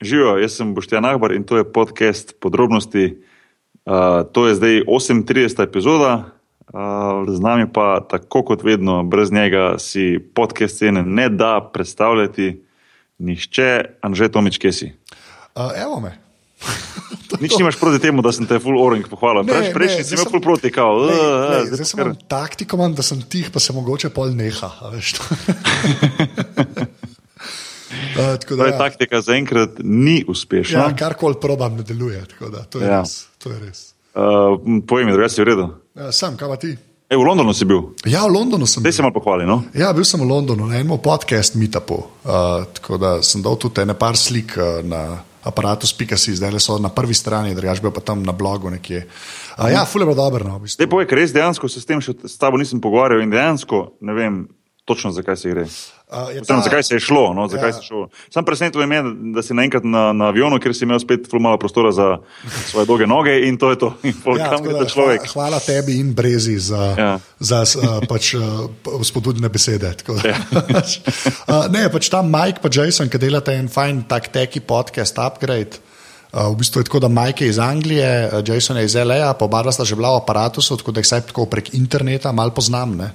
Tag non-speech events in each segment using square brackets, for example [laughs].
Živijo, jaz sem Boštjan Ahbar in to je podcast podrobnosti. Uh, to je zdaj 38. epizoda, uh, z nami pa tako kot vedno, brez njega si podcast scene ne da predstavljati nihče, Anže Tomič, kje si. Uh, evo me. [laughs] Nič nimaš proti temu, da sem te full orange pohvalil. Prejšnji prejš, si imel full proti, kao. Ne, uh, ne, zdaj sem imel taktiko, imam, da sem tih, pa se mogoče pol neha. [laughs] Uh, da, Torej, ja, taktika zaenkrat ni uspešna. ja, karkoli probam, ne deluje. Da, to, je Ja. res, to je res. Uh, Povej mi, da si v redu. Ja, sam, kaj pa ti? E, v Londonu si bil, Ja, v Londonu sem zdaj bil. se malo pohvali. No? Ja, bil sem v Londonu na enem podcast meetupu. Uh, tako da sem dal tudi ene par slik uh, na aparatus.si, zdaj le so na prvi strani, drugač bil pa tam na blogu nekje. Uh, ja, fule bo dobro. No, v bistvu. Zdaj povej, ker res dejansko se s tem še s tabo nisem pogovarjal in dejansko ne vem točno, zakaj se gre. Uh, Oziroma, ta- zakaj se je šlo? No, zakaj Ja. se je šlo. Sam presenečen je, da si naenkrat na, na avionu, kjer si imel spet malo prostora za svoje dolge noge in to je to. Ja, da, človek? Hvala, hvala tebi in Brezi za, Ja. za uh, pač, uh, spodbudne besede. Ja. [laughs] uh, ne, pač ta Mike in Jason, ki delate en fajn tak teki podcast, upgrade. Uh, v bistvu je tako, da Mike je iz Anglije, uh, Jason je iz L.A., pa oba sta že bila v aparatusu, tako da jih vsaj tako prek interneta malo poznam. Ne.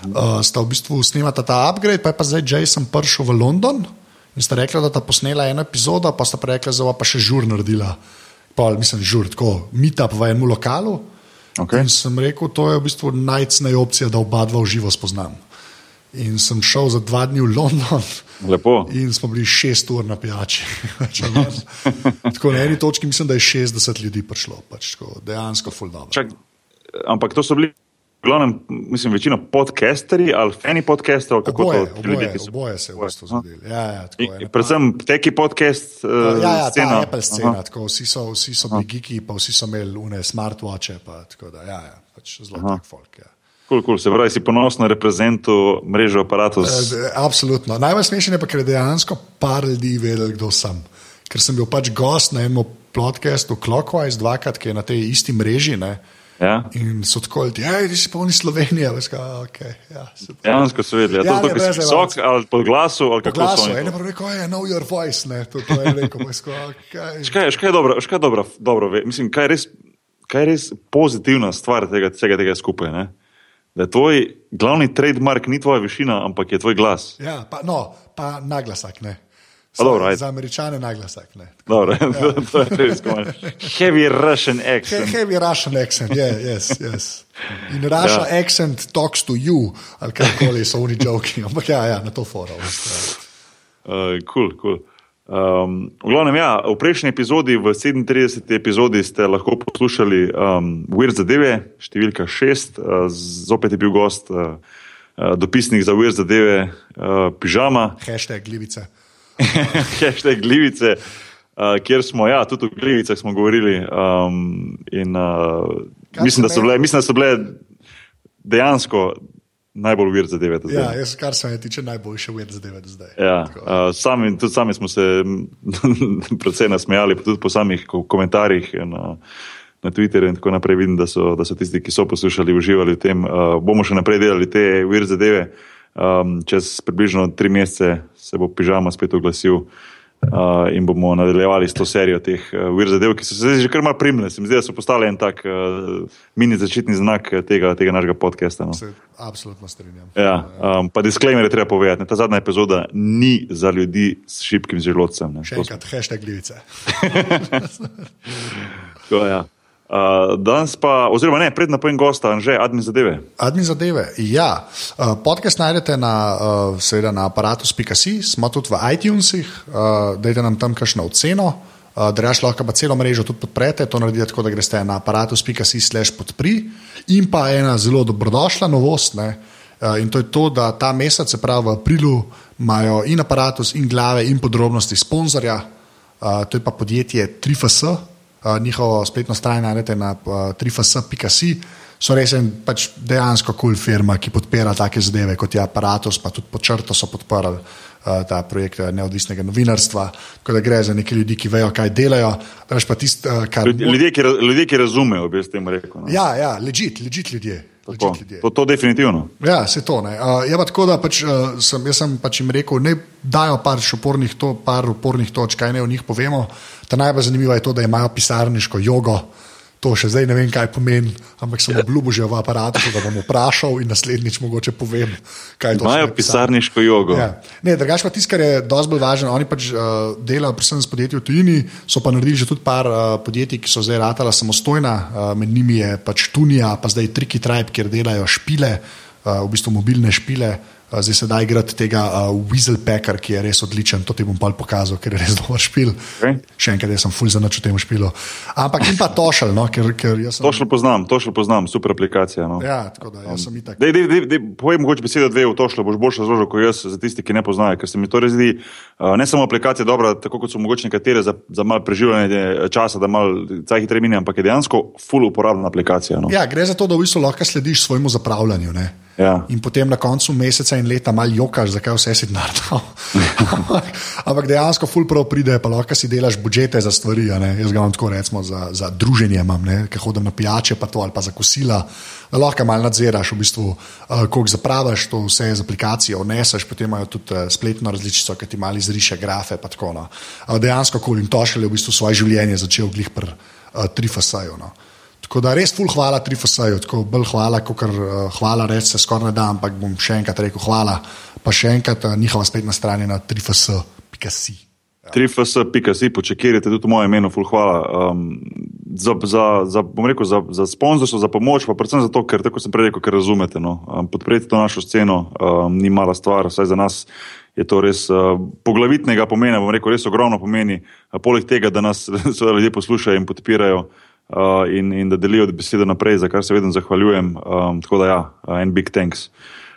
Uh, sta v bistvu snemata ta upgrade, pa je pa zdaj Jason prišel v London in sta rekla, da sta posnela eno epizodo, pa sta pa rekla, da pa še žur naredila. Pol, mislim, žur, tako, meetup v enem lokalu. Okay. In sem rekel, to je v bistvu najcnejša opcija, da oba dva v živo spoznam. In sem šel za dva dni v London. Lepo. In smo bili šest ur na pijači. [laughs] Tako na eni točki mislim, da je 60 ljudi prišlo. Pač, tako, dejansko ful dobro. Čak, ampak to so bili, glavnem, mislim, večino podcasterji ali fani podcasterov, kako Oboje, to ti ljudje, oboje, ki so. oboje se je v bistvu zgodilo. Ja, ja, tako, ena Predvsem teki podcast, uh, Ja, ja, scena. ta Apple scena, Aha. tako, vsi so, vsi so bili geeki, pa vsi so imeli une smartwatche. Pa, tako da, ja, ja, pač zelo tak folk. Ja. Cool, cool. Se pravi, si ponosno reprezentu mrežo aparatov. Eh, Absolutno. Najbolj smešen je pa, ker je dejansko par ljudi vedel, kdo sem. Ker sem bil pač gost na enem podkastu Clockwise, dvakrat, ki je na tej isti mreži. Ne? Ja? In so tako rekli, hej, ti si polni Slovenije. Veš, kaj, okay, ja, super. Dejansko so vedeli, ja, to Ja, je to, si brez visok ali pod glasu ali Po glasu, so. oni to. en je know your voice, ne, to, to je rekel, veš, kaj, okay. Veš Kaj, veš, kaj je dobro, veš, kaj je dobro, dobro ve- mislim, kaj je res, kaj je res pozitivna stvar tega, vsega tega skupaj. Ne? Da je tvoj glavni trademark ni tvoja višina, ampak je tvoj glas. Ja, pa, no, pa naglasak, ne. Dobro, ajde. Za američane naglasak, ne. Dobro, [laughs] to je res komaj. Heavy Russian He- accent. Heavy Russian accent, yeah, yes, yes. In Russian Ja. yeah. accent talks to you, ali karkoli so oni joking, [laughs] ampak ja, ja na to bistvu, ja. Uh, cool, cool. Um, v glavnem, ja, v prejšnji epizodi, v 37. epizodi, ste lahko poslušali um, Weird Zadeve, številka 6, uh, zopet je bil gost, uh, uh, dopisnik za Weird Zadeve, uh, pižama, Hashtag glivice. [laughs] hashtag Glivice, uh, kjer smo, ja, tudi o Glivicah smo govorili. Um, in, uh, mislim, da so bile, mislim, da so bile dejansko najbolj Zadeve. do zdaj. Ja, jaz, kar se me tiče, najboljše uved zadeve do zdaj. Ja, Tako. uh, sami, tudi sami smo se [laughs] precej nasmejali, pa tudi po samih ko- komentarjih na, na Twitterju in tako naprej. Vidim, da so, da so tisti, ki so poslušali, uživali v tem. Uh, bomo še naprej delali te vir zadeve. Um, čez približno tri mesece se bo pižama spet oglasil uh, in bomo nadaljevali s to serijo teh uh, vir zadev, ki so se zdaj že kar malo primle. Se mi zdi, da so postali en tak uh, mini začetni znak eh, tega, tega našega podcasta. No. Se absolutno strinjam. Ja, um, pa disclaimer je treba povedati. Ne, ta zadnja epizoda ni za ljudi s šibkim želodcem. Ne, Še enkrat, hashtag glivice. smo- [laughs] ja. Uh, danes pa, oziroma ne, predna pojem gosta, že admin zadeve. Admin zadeve. Ja, uh, podcast najdete na, uh, seveda na aparatus.si, smo tudi v iTunesih, uh, dajte nam tam kakšno oceno. Uh, Drugač lahko pa celo mrežo tudi podprete, to naredite tako, da greste na aparatus.si slash podpri. In pa ena zelo dobrodošla novost, ne, uh, in to je to, da ta mesec, se pravi v aprilu, imajo in aparatus, in glave, in podrobnosti sponzorja, uh, to je pa podjetje 3FS, uh, njihovo spletno stran najdete na uh, 3fs.si. So res en pač dejansko kul cool firma, ki podpira take zadeve kot je aparatus, pa tudi počrto so podprli uh, ta projekt eh, neodvisnega novinarstva. Tako da gre za neke ljudi, ki vejo, kaj delajo. Tisto, uh, kar. Ljudje, ki, ljudje, ki razumejo, bi jaz tem rekel. No. Ja, ja, legit, legit ljudje. Tako, to, to definitivno. Ja, se to ne. Uh, je pa tako, da pač, uh, sem, sem pač jim rekel, ne dajo par opornih, to, par opornih točk, kaj ne o njih povemo. Ta najbolj zanimivo je to, da imajo pisarniško jogo. To še zdaj ne vem, kaj pomeni, ampak sem obljubil že v aparatu, da bom vprašal in naslednjič mogoče povem, kaj to pomeni. Imajo pisarniško jogo. Ja. Ne, drugač pa tisto, kar je dosti bolj važno, oni pač uh, delajo predvsem s podjetji v tujini, so pa naredili že tudi par uh, podjetij, ki so zdaj ratala samostojna, uh, med njimi je pač Tunija, pa zdaj Triki Tribe, kjer delajo špile, uh, v bistvu mobilne špile. Zdaj se da igrati tega uh, Weaselpacker, ki je res odličen. To ti bom pa pokazal, ker je res [laughs] dober špil. Okay. Še enkrat, jaz sem full za noč v tem špilu. Ampak in pa Tošel. No, ker, ker sem... Tošel poznam, Tošel poznam, super aplikacija. No. Ja, tako da jaz sem itak. Dej, dej, dej, dej, povej mogoče besedo dve v Tošlu, boš boljše razložil kot jaz za tisti, ki ne poznajo. Ker se mi to res zdi, uh, ne samo aplikacija dobra, tako kot so mogoče nekatere za, za malo preživljanje časa, da malo caj hitreje mini, ampak je dejansko full uporabna aplikacija. No. Ja, gre za to, da v bistvu lahko slediš svojemu zapravljanju. Ne? Ja. In potem na koncu meseca in leta malo jokaš, zakaj vse si naredil. [laughs] Ampak dejansko, ful prav pride, pa lahko si delaš budžete za stvari. Jaz ga imam tako recimo za, za druženje, ki hodim na pijače, pa to ali pa za kosila. Lahko malo nadziraš, v bistvu, uh, koliko zapraviš, to vse z aplikacijo odneseš, potem imajo tudi uh, spletno različico, ki ti malo izriše grafe. No. Dejansko, ko jim to šele v bistvu svoje življenje začel glih pri uh, Trifasaju. No. Tako da res ful hvala Trifosaju, tako bolj hvala, kot uh, hvala reči se skoraj ne da, ampak bom še enkrat rekel hvala. Pa še enkrat uh, njihova spletna stran na trifos.si. Ja. Trifos.si, počekajte tudi moje ime, ful hvala. Um, za, za, za, rekel, za, za sponzorstvo, za pomoč, pa predvsem zato, ker tako sem prej rekel, ker razumete. No. Um, podpreti to našo sceno um, ni mala stvar, vsaj za nas. Je to res uh, poglavitnega pomena, bom rekel, res ogromno pomeni. Uh, poleg tega, da nas [laughs] ljudje poslušajo in podpirajo, uh, in, in da delijo besedo naprej, za kar se vedno zahvaljujem. Um, tako da, ja, uh, en big thanks.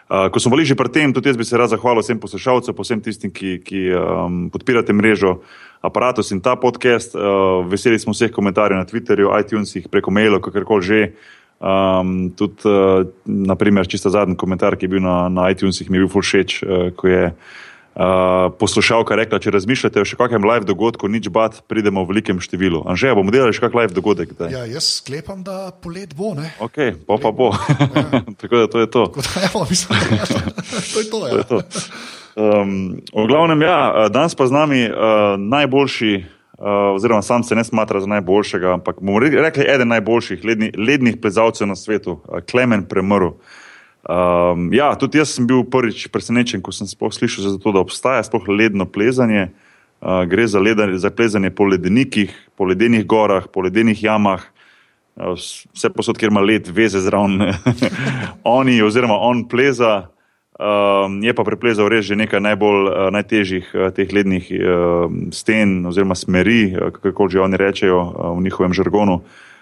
Uh, ko smo bili že pri tem, tudi jaz bi se rad zahvalil vsem poslušalcem, vsem tistim, ki, ki um, podpirate mrežo Apparatus in ta podcast. Uh, veseli smo vseh komentarjev na Twitterju, iTunesih, preko mailov, kakorkoli že. Um, tudi, uh, naprimer, čisto zadnji komentar, ki je bil na, na iTunesih, mi je bil všeč, uh, ko je uh, Uh, poslušalka rekla, če razmišljate o še kakšnem live dogodku, nič bad, pridemo v velikem številu. Anže, bomo delali še kak live dogodek? Kdaj? Ja, jaz sklepam, da polet bo. Ne? Ok, pa pa bo. Ja. [laughs] Tako da to je to. Da, evo, mislim, da to je to. Ja. to, je to. Um, v glavnem, ja, danes pa z nami uh, najboljši, uh, oziroma sam se ne smatra za najboljšega, ampak bomo rekli eden najboljših ledni, lednih plezalcev na svetu, uh, Klemen Premrl. Um, ja, tudi jaz sem bil prvič presenečen, ko sem slišal za to, da obstaja sploh ledno plezanje. Uh, gre za, ledanje, za plezanje po ledenikih, po ledenih gorah, po ledenih jamah, uh, vse posod, kjer ima led, veze zraven. [laughs] Oni, oziroma on pleza, um, je pa preplezal res že nekaj najbolj uh, najtežjih uh, teh lednih uh, sten oziroma smeri, uh, kako že oni rečejo uh, v njihovem žargonu. Uh,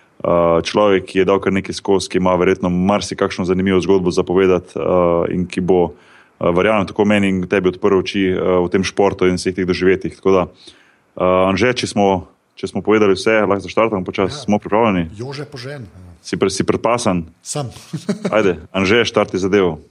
človek, ki je dal kar nekaj skozi, ki ima verjetno marsikakšno zanimivo zgodbo zapovedati uh, in ki bo, uh, verjamem, tako meni in tebi odprl oči uh, v tem športu in vseh teh doživetjih. Tako da, uh, Anže, če smo, če smo povedali vse, lahko zaštartamo počasi, ja. smo pripravljeni. Jože požen. Si, pre, si predpasan? Sam. Ajde, Anže, štarti zadevo.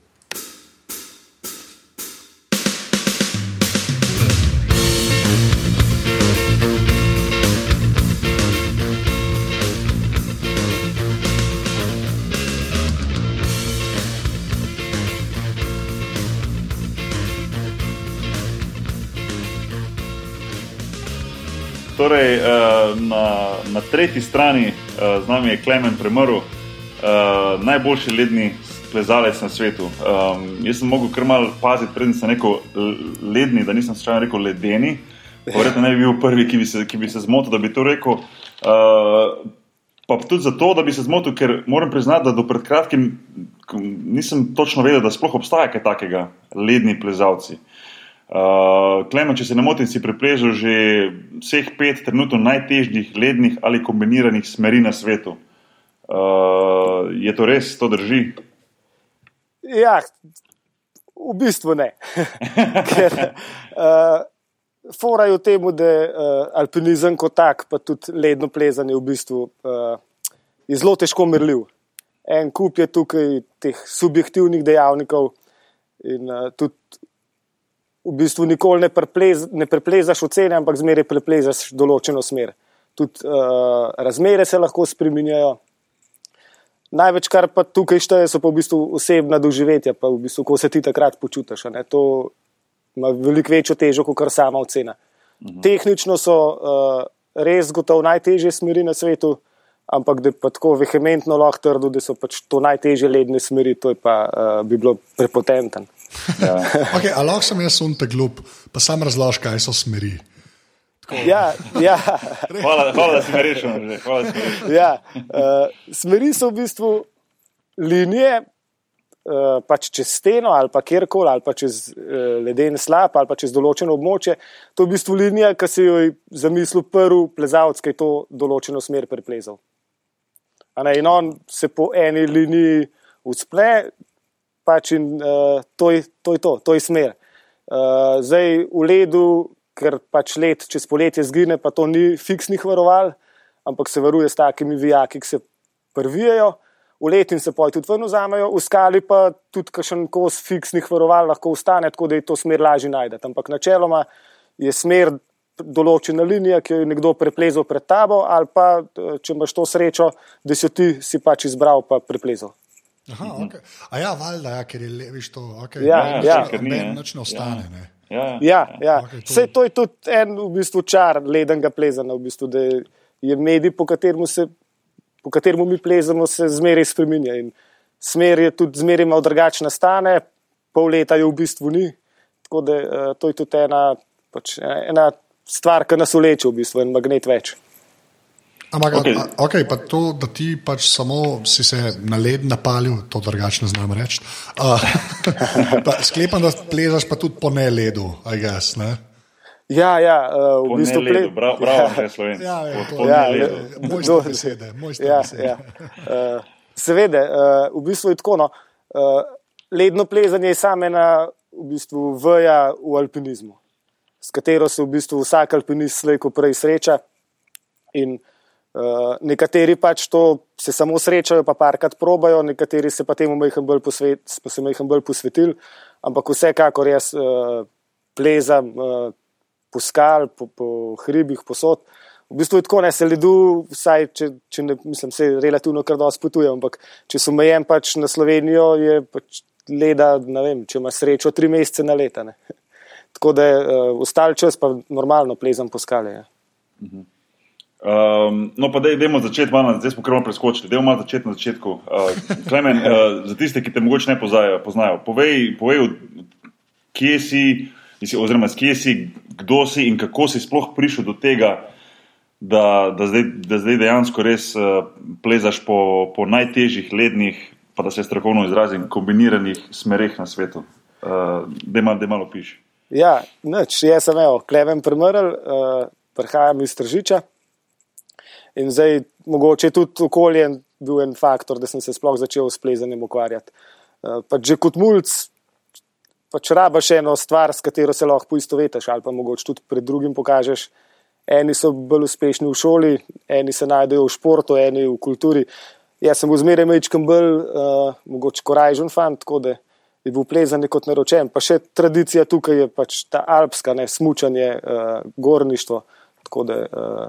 Torej, uh, na, na tretji strani uh, z nami je Klemen Premrl, uh, najboljši ledni plezalec na svetu. Um, jaz sem mogel kar mal paziti, predtem sem rekel ledni, da nisem slučajno rekel ledeni. Verjetno ne bi bil prvi, ki bi se, ki bi se zmotil, da bi to rekel. Uh, pa tudi zato, da bi se zmotil, ker moram priznati, da do pred kratkim nisem točno vedel, da sploh obstaja kaj takega, ledni plezalci. Uh, Klemen, če se ne motim, si prepležil že vseh pet trenutno najtežjih lednih ali kombiniranih smeri na svetu. Uh, je to res, to drži? Ja, v bistvu ne. [laughs] Ker uh, forajo temu, da uh, alpinizem kot tak, pa tudi ledno plezanje v bistvu uh, je zelo težko merljiv. En kup je tukaj teh subjektivnih dejavnikov in uh, tudi v bistvu nikoli ne, preplez, ne preplezaš ocene, ampak zmeraj preplezaš določeno smer. Tudi uh, razmere se lahko spremenjajo. Največ, kar pa tukaj šteje, so pa v bistvu osebna doživetja, pa v bistvu, ko se ti takrat počutiš. To ima veliko večjo težo, kot sama ocena. Mhm. Tehnično so uh, res gotovo najtežje smeri na svetu, ampak da pa tako vehementno lahko trdo, da so pač to najtežje ledne smeri, to pa uh, bi bilo prepotenten. Ja. [laughs] okay, lahko sem jaz unta glup, pa sam razloži, kaj so smeri. Ja, ja. Hvala, hvala, da si me rešil. Ja, uh, smeri so v bistvu linije, uh, pač čez steno ali pa kjerkoli, ali pa čez uh, leden slab ali pa čez določeno območje. To je v bistvu linija, ki si jo je zamislil prvi plezalec, ki je to določeno smer preplezal. In on se po eni liniji usple, pač in uh, to, je, to je to, to je smer. Uh, zdaj v ledu ker pač let čez poletje zgine, pa to ni fiksnih varoval, ampak se varuje s takimi vijaki, ki se prvijajo, v let in se poj tudi ven vzamejo, v skali pa tudi kakšen kos fiksnih varoval lahko ustane, tako da je to smer lažje najdete. Ampak načeloma je smer določena linija, ki jo je nekdo preplezal pred tabo, ali pa če imaš to srečo, da si ti si pač izbral pa preplezal. Aha, okay. A ja, valjda, ja, ker je leviš to, okay. ja, ja, ja, ker ni več ostane. Ja. Ja, ja. ja, ja. Okay, to... Vse to je tudi en v bistvu čar ledenega plezanja, v bistvu, da je medij, po katerem, se, po katerem mi plezamo, se zmeraj spremenja. In smer je tudi zmeraj malo drugačna stane, pol leta je v bistvu ni. Tako da uh, to je tudi ena, pač, ena stvar, ki nas uleče, v bistvu, en magnet več. Ampak, okay. A, okay, pa to, da ti pač samo si se na led napalil, to drugače ne znam reči. Uh, [laughs] sklepam, da plezaš pa tudi po ne ledu, aj gas. Ne? Ja, ja, uh, v bistvu ple... prav, prav, ja, slovenci. Ja, ja, to, ja, ja, moj sto besede, moj sto ja, besede. Ja. Uh, seveda, uh, v bistvu je tako. No, uh, ledno plezanje je samo ena v bistvu veja v alpinizmu, s katero se v bistvu vsak alpinist slejko prej sreča. In Uh, nekateri pač to se samo srečajo, pa parkrat probajo, nekateri se pa temu majhen bolj, posvet, bolj posvetili, ampak vsekakor jaz uh, plezam uh, po skal, po, po hribih, posod. V bistvu je tako, ne se ledu, vsaj če, če ne, mislim, se relativno kar dosti potuje, ampak če sem omejen pač na Slovenijo, je pač leda, ne vem, če ima srečo, tri mesece na leta. Ne. [laughs] Tako da je uh, ostal čas, pa normalno plezam po skale. Ja. Mhm. Um, no, pa da idemo začeti malo, zdaj smo malo preskočili. Dajmo malo začeti na začetku. Uh, Klemen, uh, za tiste, ki te mogoče ne poznajo, poznajo povej, povej, kje si, oziroma kje si, kdo si in kako si sploh prišel do tega, da, da, zdaj, da zdaj dejansko res uh, plezaš po, po najtežjih lednih, pa da se strokovno izrazim, kombiniranih smereh na svetu. Uh, da malo piši. Ja, noč, jaz sem, evo, Klemen Premrl, uh, prihajam iz Tržiča. In zdaj, mogoče je tudi okolje bil en faktor, da sem se sploh začel s plezanjem ukvarjati. Uh, že kot mulj, pač rabaš eno stvar, s katero se lahko poistovetiš, ali pa mogoče tudi pred drugim pokažeš. Eni so bolj uspešni v šoli, eni se najdejo v športu, eni v kulturi. Jaz sem bil zmeraj mečkam bolj, uh, mogoče korajžen fant, tako da je bil plezanje kot naročen. Pa še tradicija tukaj je pač ta alpska, ne smučanje, uh, gorništvo. Tako da uh,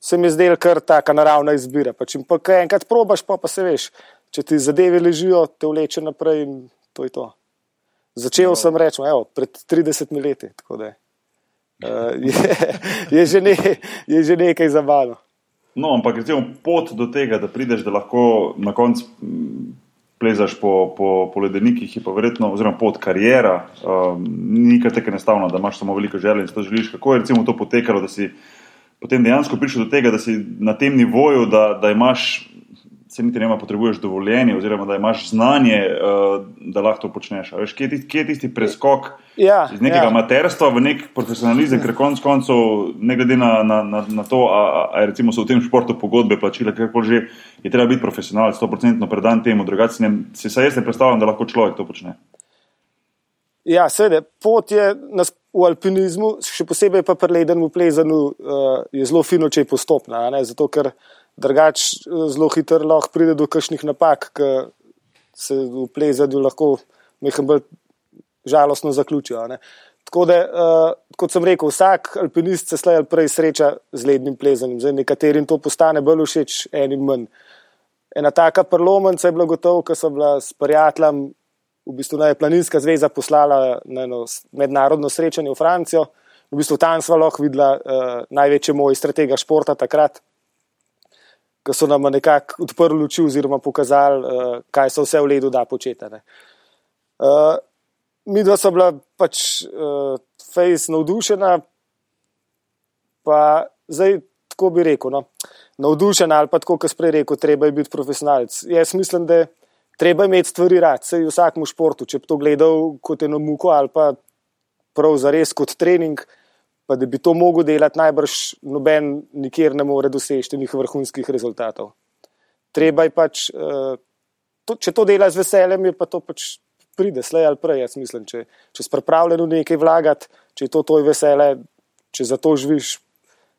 se mi zdel kar taka naravna izbira. Pa če pa enkrat probaš, pa, pa se veš, če ti zadeve ležijo, te vleče naprej in to je to. Začel no. sem reči, evo, pred 30 leti, tako da uh, [laughs] je, je, že ne, je že nekaj za mano. No, ampak recimo pot do tega, da prideš, da lahko na koncu plezaš po, po, po ledenikih, je pa verjetno, oziroma pot karijera, um, ni kar tako enostavno, da imaš samo veliko želje in to želiš. Kako je recimo to potekalo, da si potem dejansko prišel do tega, da si na tem nivoju, da, da imaš, se niti ne ima, potrebuješ dovoljenje, oziroma da imaš znanje, uh, da lahko to počneš. Veš, kje, je tisti, kje je tisti preskok ja, iz nekega ja. materstva v nek profesionalizem, ker konec koncev, ne glede na, na, na, na to, ali recimo so v tem športu pogodbe plačile, ker že je treba biti profesionalec, 100% predan temu, drugače se jaz ne predstavljam, da lahko človek to počne. Ja, seveda, pot je nas v alpinizmu, še posebej pa pri ledenem plezanju, uh, je zelo fino, če je postopna. Zato, ker drugač eh, zelo hitro lahko pride do kakšnih napak, ki se v plezanju lahko nekaj bolj žalostno zaključijo. Tako da, uh, kot sem rekel, vsak alpinist se slej ali prej sreča z lednim plezanjem. Zdaj, nekaterim to postane bolj všeč, enim manj. ena taka prelomnica je bila gotovo, ko so bila s prijateljem, v bistvu naj Planinska zveza poslala na eno mednarodno srečanje v Francijo. V bistvu tam smo lahko videla uh, največje mojstre tega športa takrat, ko so nam nekako odprli oči oziroma pokazali, uh, kaj so vse v ledu da početi. Uh, mi dva so bila pač uh, fejs navdušena, pa zdaj tako bi rekel. No, navdušen ali pa tako, kot sprej rekel, treba je biti profesionalc. Jaz mislim, da treba imeti stvari rad, sej v vsakem športu. Če bi to gledal kot eno muko ali pa prav za res kot trening, pa da bi to mogel delati, najbrž noben nikjer ne more doseči njih vrhunskih rezultatov. Treba je pač, uh, to, če to dela z veseljem, je pa to pač pride, slej ali prej. Jaz mislim, če, če si pripravljen v nekaj vlagati, če je to tvoj vesele, če za to živiš,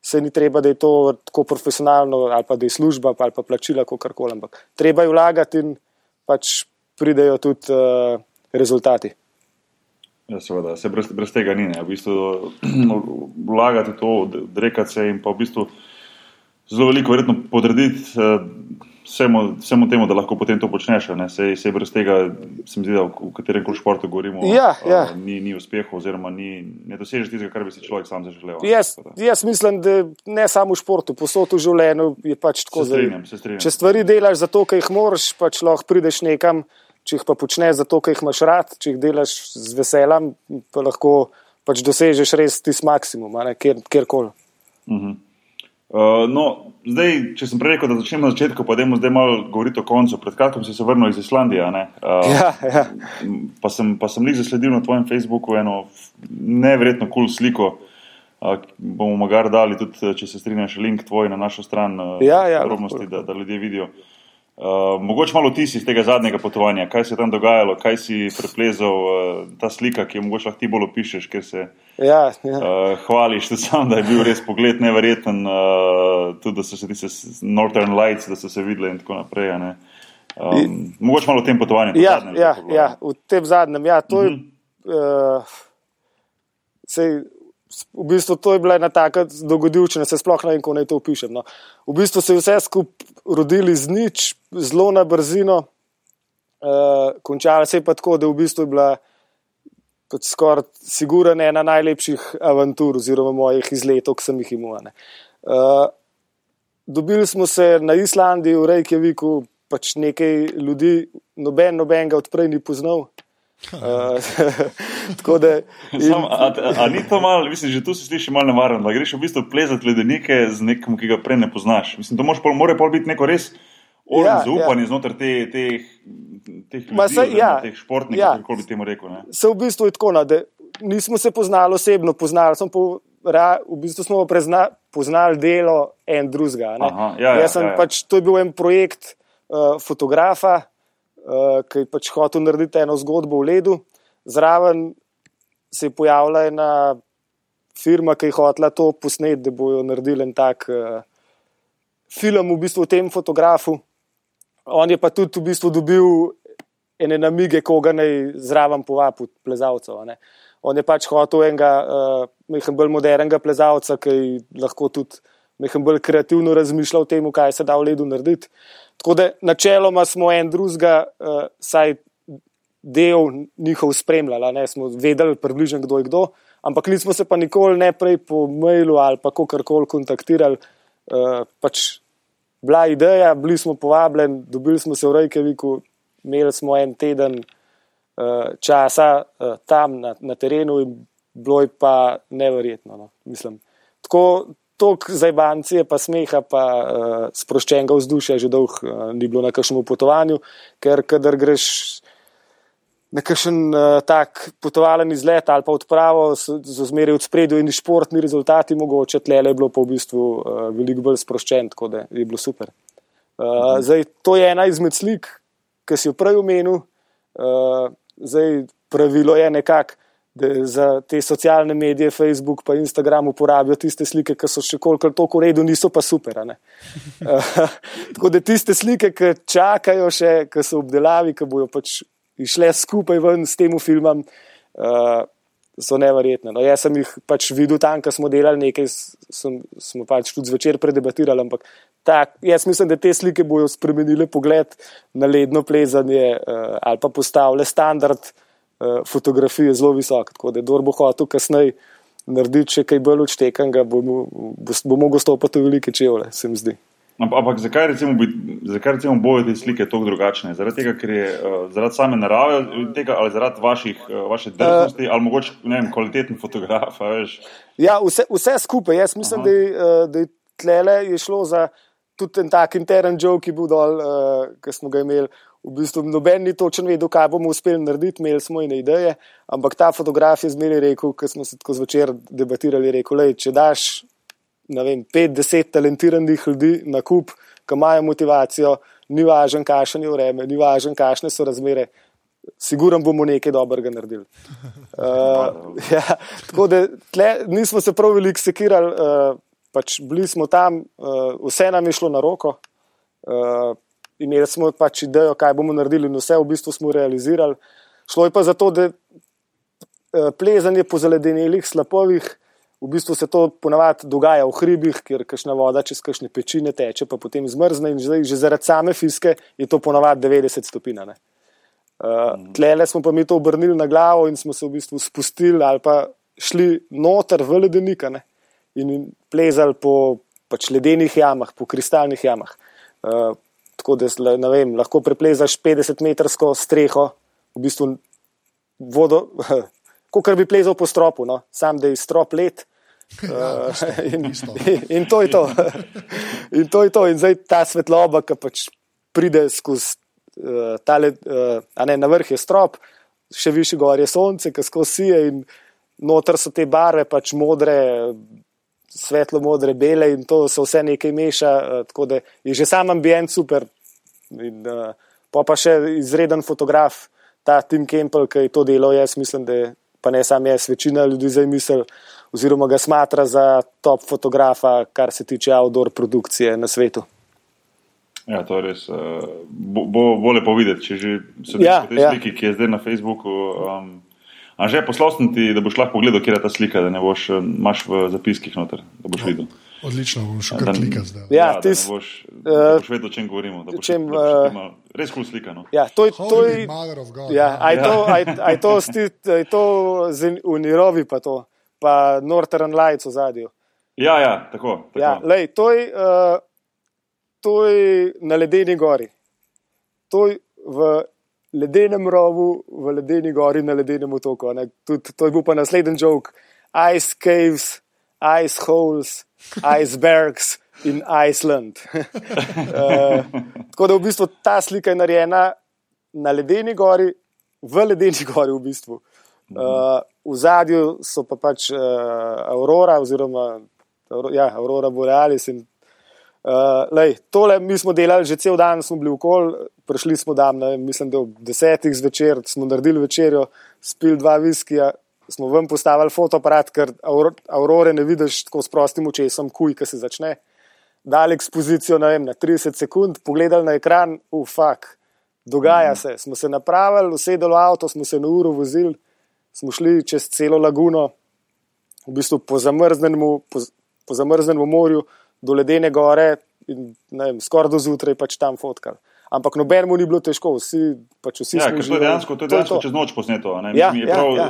se ni treba, da je to tako profesionalno, ali pa da je služba, ali pa plačila, kako koli. Ampak treba je vlagati in pač pridejo tudi uh, rezultati. Ja, seveda, se brez, brez tega ni. V bistvu, vlagati to, rekati se in pa v bistvu zelo veliko, verjetno podrediti. Vsemu, vsemu temu, da lahko potem to počneš. Sej, sej brez tega, se mi zdi, da v katerem koli športu govorimo, ja, ja. Uh, ni, ni uspehu, oziroma ni, ne dosežeš tistega, kar bi si človek sam zaželel. Jaz, jaz mislim, da ne samo v športu, posod v življenju je pač tako zelo. Če stvari delaš zato, ker jih moraš, pač lahko prideš nekam, če jih pa počneš zato, ker jih imaš rad, če jih delaš z veseljem, pa lahko pač dosežeš res tisti maksimum, kjer, kjerkoli. Uh mhm. -huh. Uh, no, zdaj, če sem prej rekel, da začnemo na začetku, pa dajmo zdaj malo govoriti o koncu. Pred kratkim si se vrnil iz Islandije. Uh, ja, ja. Pa sem, pa sem jih zasledil na tvojem Facebooku eno nevrjetno kul cool sliko. Uh, bomo mogar dali tudi, če se strinjaš, link tvoj na našo stran, uh, ja, ja, da, da ljudje vidijo. Uh, Uh, mogoče malo ti si iz tega zadnjega potovanja, kaj se je tam dogajalo, kaj si preplezal, uh, ta slika, ki jo mogoče lahko ti bolj opišeš, ker se ja, ja. Uh, hvališ, sam, da je bil res pogled neverjeten, uh, tudi da so se ti Northern Lights, da so se videli in tako naprej. Um, mogoče malo o tem potovanju. Ja, zadnjem, ja, ja, v tem zadnjem, ja, to uh -huh. je. Uh, sej, v bistvu to je bila ena taka dogodivščina, se sploh ne vem, kako naj to opišem. No. V bistvu se je vse skupaj rodili z nič, zelo na brzino, uh, končala se je pa tako, da v bistvu je bila skoraj sigurna ena najlepših avantur oziroma mojih izletov, ki sem jih imel. Uh, dobili smo se na Islandiji, v Reykjaviku, pač nekaj ljudi, noben, noben ga odprej ni poznal. [laughs] Uh, da, in... Sam, a, a, ni to malo, mislim, že tu se sliši malo nevarno, da greš v bistvu plezati ledenike z nekom, ki ga prej ne poznaš. Mislim, to pol, mora pa biti neko res ja, zaupanje ja. znotraj te, teh, teh ljudi, se, ja, teh športnikov, ja. kako bi temu rekel. Ne? Se v bistvu je tako, no, da nismo se poznali osebno, poznali smo po, ra, v bistvu smo prezna, poznali delo en drugega. Ja, ja, ja, ja. pač, to je bil en projekt uh, fotografa uh, ki je pač hotel narediti eno zgodbo v ledu. Zraven se je pojavila ena firma, ki je hotela to posneti, da bojo naredili en tak uh, film v bistvu o tem fotografu. On je pa tudi v bistvu dobil ene namige, koga naj zraven povabi plezalcev. On je pač hotel enega uh, bolj modernega plezalca, ki lahko tudi bolj kreativno razmišlja o tem, kaj se da v ledu narediti. Tako da načeloma smo en drugega, uh, saj del njihov spremljali, ne smo vedeli približno, kdo je kdo, ampak nismo se pa nikoli ne prej po mailu ali pa kakorkoli kontaktirali. Uh, pač bila ideja, bili smo povabljeni, dobili smo se v Reykjaviku, imeli smo en teden uh, časa uh, tam na, na terenu in bilo je pa neverjetno. No. Mislim, tako, toliko zajbancije, pa smeha, pa uh, sproščenega vzdušja, že dolgo uh, ni bilo na kakšnem potovanju, ker kadar greš na kakšen uh, tak potovalen izlet ali pa odpravo, so zmeraj v spredju in športni rezultati, mogoče tle je bilo pa v bistvu uh, veliko bolj sproščen, tako da je bilo super. Uh, mhm. zdaj, to je ena izmed slik, ki si jo prej omenil. Uh, zdaj, pravilo je nekako da za te socialne medije, Facebook in Instagram uporabijo tiste slike, ki so še kolikor toliko v redu, niso pa super. [laughs] [laughs] Tako da tiste slike, ki čakajo še, ki so obdelavi, ki bojo pač išle skupaj ven s tem filmom, uh, so neverjetne. No, jaz sem jih pač videl tam, ko smo delali nekaj, sem, smo pač tudi zvečer predebatirali. Ampak tak, jaz mislim, da te slike bojo spremenile pogled na ledno plezanje uh, ali pa postavile standard uh, fotografije zelo visok. Tako da, kdo bo hotel kasneje narediti še kaj bolj odštekanega, bo, bo, bo mogel stopiti v velike čevlje, se mi zdi. Ampak zakaj recimo, bi, zakaj recimo bojo te slike tako drugačne? Zaradi tega, ker je uh, zaradi same narave tega, ali zaradi vaših, uh, vaše drznosti, uh, ali mogoče vem, kvaliteten fotograf. Ja, vse, vse skupaj. Jaz mislim, Aha. da, uh, da je tlele je šlo za tudi en tak intern joke, ki je bil dol, uh, ki smo ga imeli. V bistvu noben ni točno vedel, kaj bomo uspeli narediti, imeli smo ine ideje, ampak ta fotograf je zmeraj rekel, ko smo se tako zvečer debatirali, rekel, lej, če daš vem, pet, deset talentiranih ljudi na kup, ki imajo motivacijo, ni važno, kakšen je vreme, ni važno, kakšne so razmere. Siguren bomo nekaj dobrega naredili. Uh, [laughs] ja, tako da tle, nismo se prav veliko sekirali, uh, pač bili smo tam, uh, vse nam je šlo na roko. Uh, imeli smo pač idejo, kaj bomo naredili, in vse v bistvu smo realizirali. Šlo je pa za to, da uh, plezanje po zaledenelih slapovih V bistvu se to ponavadi dogaja v hribih, kjer kašna voda čez kakšne pečine teče, pa potem zmrzne in že, že zaradi same fiske je to ponavadi 90 stopinj. Uh, mm. Tlele smo pa mi to obrnili na glavo in smo se v bistvu spustili ali pa šli noter v ledenika ne? in plezali po pač ledenih jamah, po kristalnih jamah. Uh, tako da vem, lahko preplezaš 50-metrsko streho, v bistvu vodo, [laughs] kot bi plezal po stropu, no? sam da je strop let. [laughs] Ja, [laughs] in, in, in to je to. in to je to. In zdaj ta svetloba, ki pač pride skozi uh, tale, uh, a ne na vrh je strop, še više gor je sonce, ki skozi sije in noter so te barve, pač modre, svetlo modre, bele in to se vse nekaj meša. Uh, tako da je že sam ambient super. In, uh, pa pa še izreden fotograf, ta Tim Kempel, ki je to delal, jaz mislim, da pa ne sam jaz, večina ljudi zdaj misli oziroma ga smatra za top fotografa, kar se tiče outdoor produkcije na svetu. Ja, to je res. Uh, bo, bo, bo lepo videti, če že se ja, te ja. slike, ki je zdaj na Facebooku. Um, a že poslal sem ti, da boš lahko pogledal, kje je ta slika, da ne boš eh, imaš v zapiskih noter, da boš videl. Odlično, boš šel kar klika zdaj. Ja, ja tis, da, boš, da boš vedel, o čem govorimo. Čem, uh, ima, res kul slika. No. Ja, to je to. Ja, aj to, aj, aj to, sti, aj to z unirovi pa to pa Northern Lights v zadju. Ja, ja, tako. tako. Ja, lej, to, je, uh, to je na ledeni gori. To je v ledenem rovu, v ledeni gori, na ledenem otoku. Tud, to je bil pa naslednji jok. Ice caves, ice holes, icebergs in Iceland. uh, [laughs] tako da v bistvu ta slika je narejena na ledeni gori, v ledeni gori v bistvu. Uh, v zadju so pa pač uh, Aurora, oziroma ja, Aurora Borealis. In, uh, lej, tole mi smo delali že cel dan, smo bili v kol, prišli smo tam, ne, mislim, da ob desetih zvečer smo naredili večerjo, spili dva viskija. Smo vam postavili fotoaparat, ker aurore ne vidiš tako s prostim očesom, kuj, ki se začne. Dali ekspozicijo vem, na 30 sekund, pogledali na ekran, ufak, dogaja mm -hmm. se. Smo se napravili, usedeli v avto, smo se na uro vozili smo šli čez celo laguno, v bistvu po zamrznenemu, po, po zamrznenemu morju do ledene gore in skoraj do zjutraj pač tam fotkali. Ampak nobenemu ni bilo težko, vsi pač vsi ja, smo živeli. To je dejansko čez noč posneto. Ja, ja, prav, ja.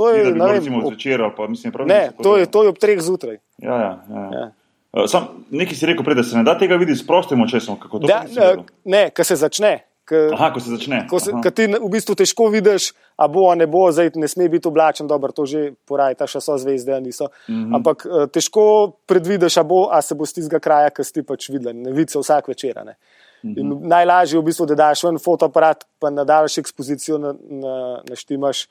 To je bilo recimo zvečer ali pa mislim prav. Ne, to je, to je ob treh zjutraj. Ja, ja, ja. ja. Uh, sam, nekaj si rekel prej, da se ne da tega videti s prostim očesom. Da, ne, kar se začne. Aha, ko se začne. Ko, se, ko ti v bistvu težko vidiš, a bo, a ne bo, zdaj ne sme biti oblačen, dobro, to že poraja, ta še so zvezde, a niso. Mm -hmm. Ampak eh, težko predvidiš, a bo, a se bo z tistega kraja, ki si pač videl, ne vidiš vsak večer. Mm -hmm. Najlažje je v bistvu, da daš en fotoaparat, pa nadaljš ekspozicijo, na, na, naštimaš,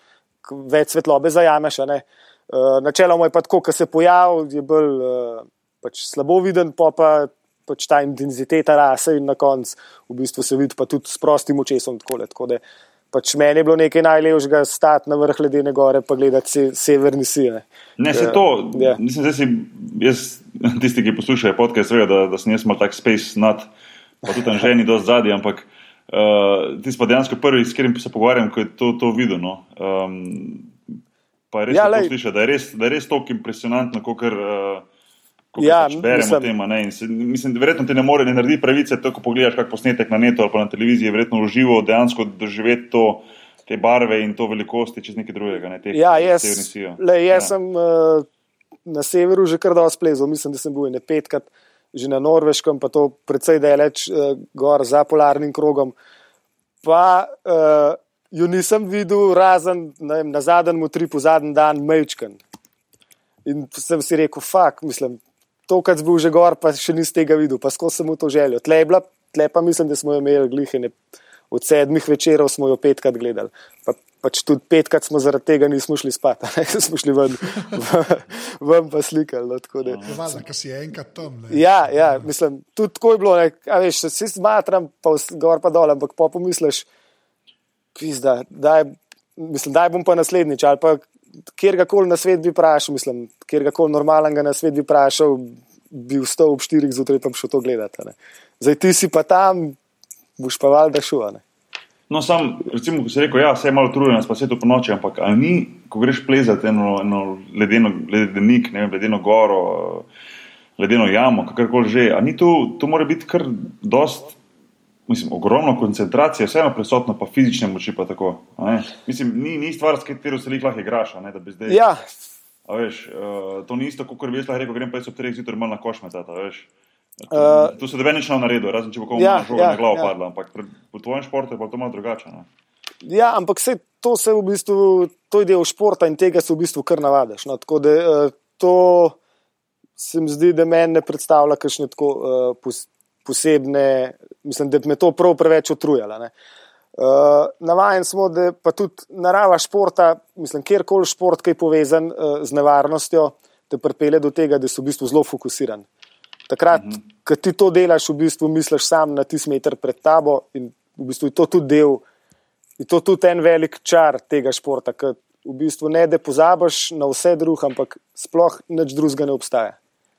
več svetlobe zajameš. Uh, načeloma je pa tako, ko se pojavi, je bolj uh, pač slabo viden, pa pa pač ta intenziteta rase in na koncu v bistvu se vidi pa tudi s prostim očesom. Takole, tako da pač meni je bilo nekaj najlepšega stati na vrh ledene gore in gledati se, severni sile. Ne, se to, ja. mislim, da si jaz, [laughs] tisti, ki poslušajo podcast, vejo, da, da sem jaz mal tak space nad, pa tudi tam ženi do zadnji, ampak uh, ti si pa dejansko prvi, s katerim se pogovarjam, ko je to, to videl. No. Um, Pa je res Ja, ja, slišati, da je res, da je res tako impresionantno, kot uh, Ja, pač beremo mislim- o tem. a Ne? Se, mislim, da verjetno ti ne more ne narediti pravice, to, ko pogledaš kak posnetek na netu ali pa na televiziji, verjetno uživo dejansko doživeti to, te barve in to velikosti čez nekaj drugega. Ne? Teh, Ja, jaz, severnih sijev. le, jaz Ja. sem uh, na severu že kar dosti plezal, mislim, da sem bil ne petkrat, že na Norveškem, pa to precej daleč uh, gor za polarnim krogom. Pa uh, jo nisem videl, razen ne vem, na zadnjem utripu, zadnji dan, mečken. In sem si rekel, fuk, mislim, to, kar sem bil že gor, pa še nisem tega videl, pa skozi sem mu to želel. Tle, je bila, tle pa mislim, da smo jo imeli glihene. Od sedmih večerov smo jo petkrat gledali. Pa, pač tudi petkrat smo zaradi tega nismo šli spat, [laughs] smo šli ven, ven pa slikali. No, tako da- valjda, ker si enkrat tam. Ne? Ja, ja, mislim, tudi tako je bilo. Ne, a veš, se si smatram, pa gor pa dol, ampak pa pomisliš, pizda, daj, mislim, daj bom pa naslednjič. Ali pa kjer koli na svet bi vprašal, mislim, kjer koli normalnega na svet bi vprašal, bi vstal ob štirih zjutraj pa šel to gledati. ne. Zdaj ti si pa tam, boš pa valjda šel. No, sam, recimo, ko si rekel, ja, vse je malo utrujen, pa se to po noči, ampak ali ni, ko greš plezati eno, eno ledeno, ledenik, ne vem, ledeno goro, ledeno jamo, kakorkoli že, ali ni tu, tu mora biti kar dost, mislim, ogromno koncentracije, vseeno prisotno, pa fizične moči pa tako. Mislim, ni, ni stvar, s katero se lahko igraš, ne, zdaj. Ja, veš, uh, to ni isto, kot bi jaz lahko rekel, grem pa jaz ob treh zjutraj malo na koš metati, a veš. Tu, Uh, tu se debe nič na naredu, razen če bo komu ja, ja, žoga ja, na glavo ja. ja. padla, ampak pri, v tvojem športu je pa to malo drugače. Ne? Ja, ampak se, to, se v bistvu, to je del športa in tega se v bistvu kar navadiš. No, tako da eh, to se mi zdi, da meni ne predstavlja kakšne tako uh, posebne, mislim, da bi me to prav preveč utrujalo. Uh, navajen smo, da pa tudi narava športa, mislim, kjerkoli šport, ki je povezan uh, z nevarnostjo, te pripelje do tega, da si v bistvu zelo fokusiran. Takrat, mm -hmm. ko ti to delaš, v bistvu misliš sam na tisti meter pred tabo in v bistvu je to tudi del, je to tudi en velik čar tega športa, ker v bistvu ne da pozabiš na vse drugo, ampak sploh nič drugega ne obstaja.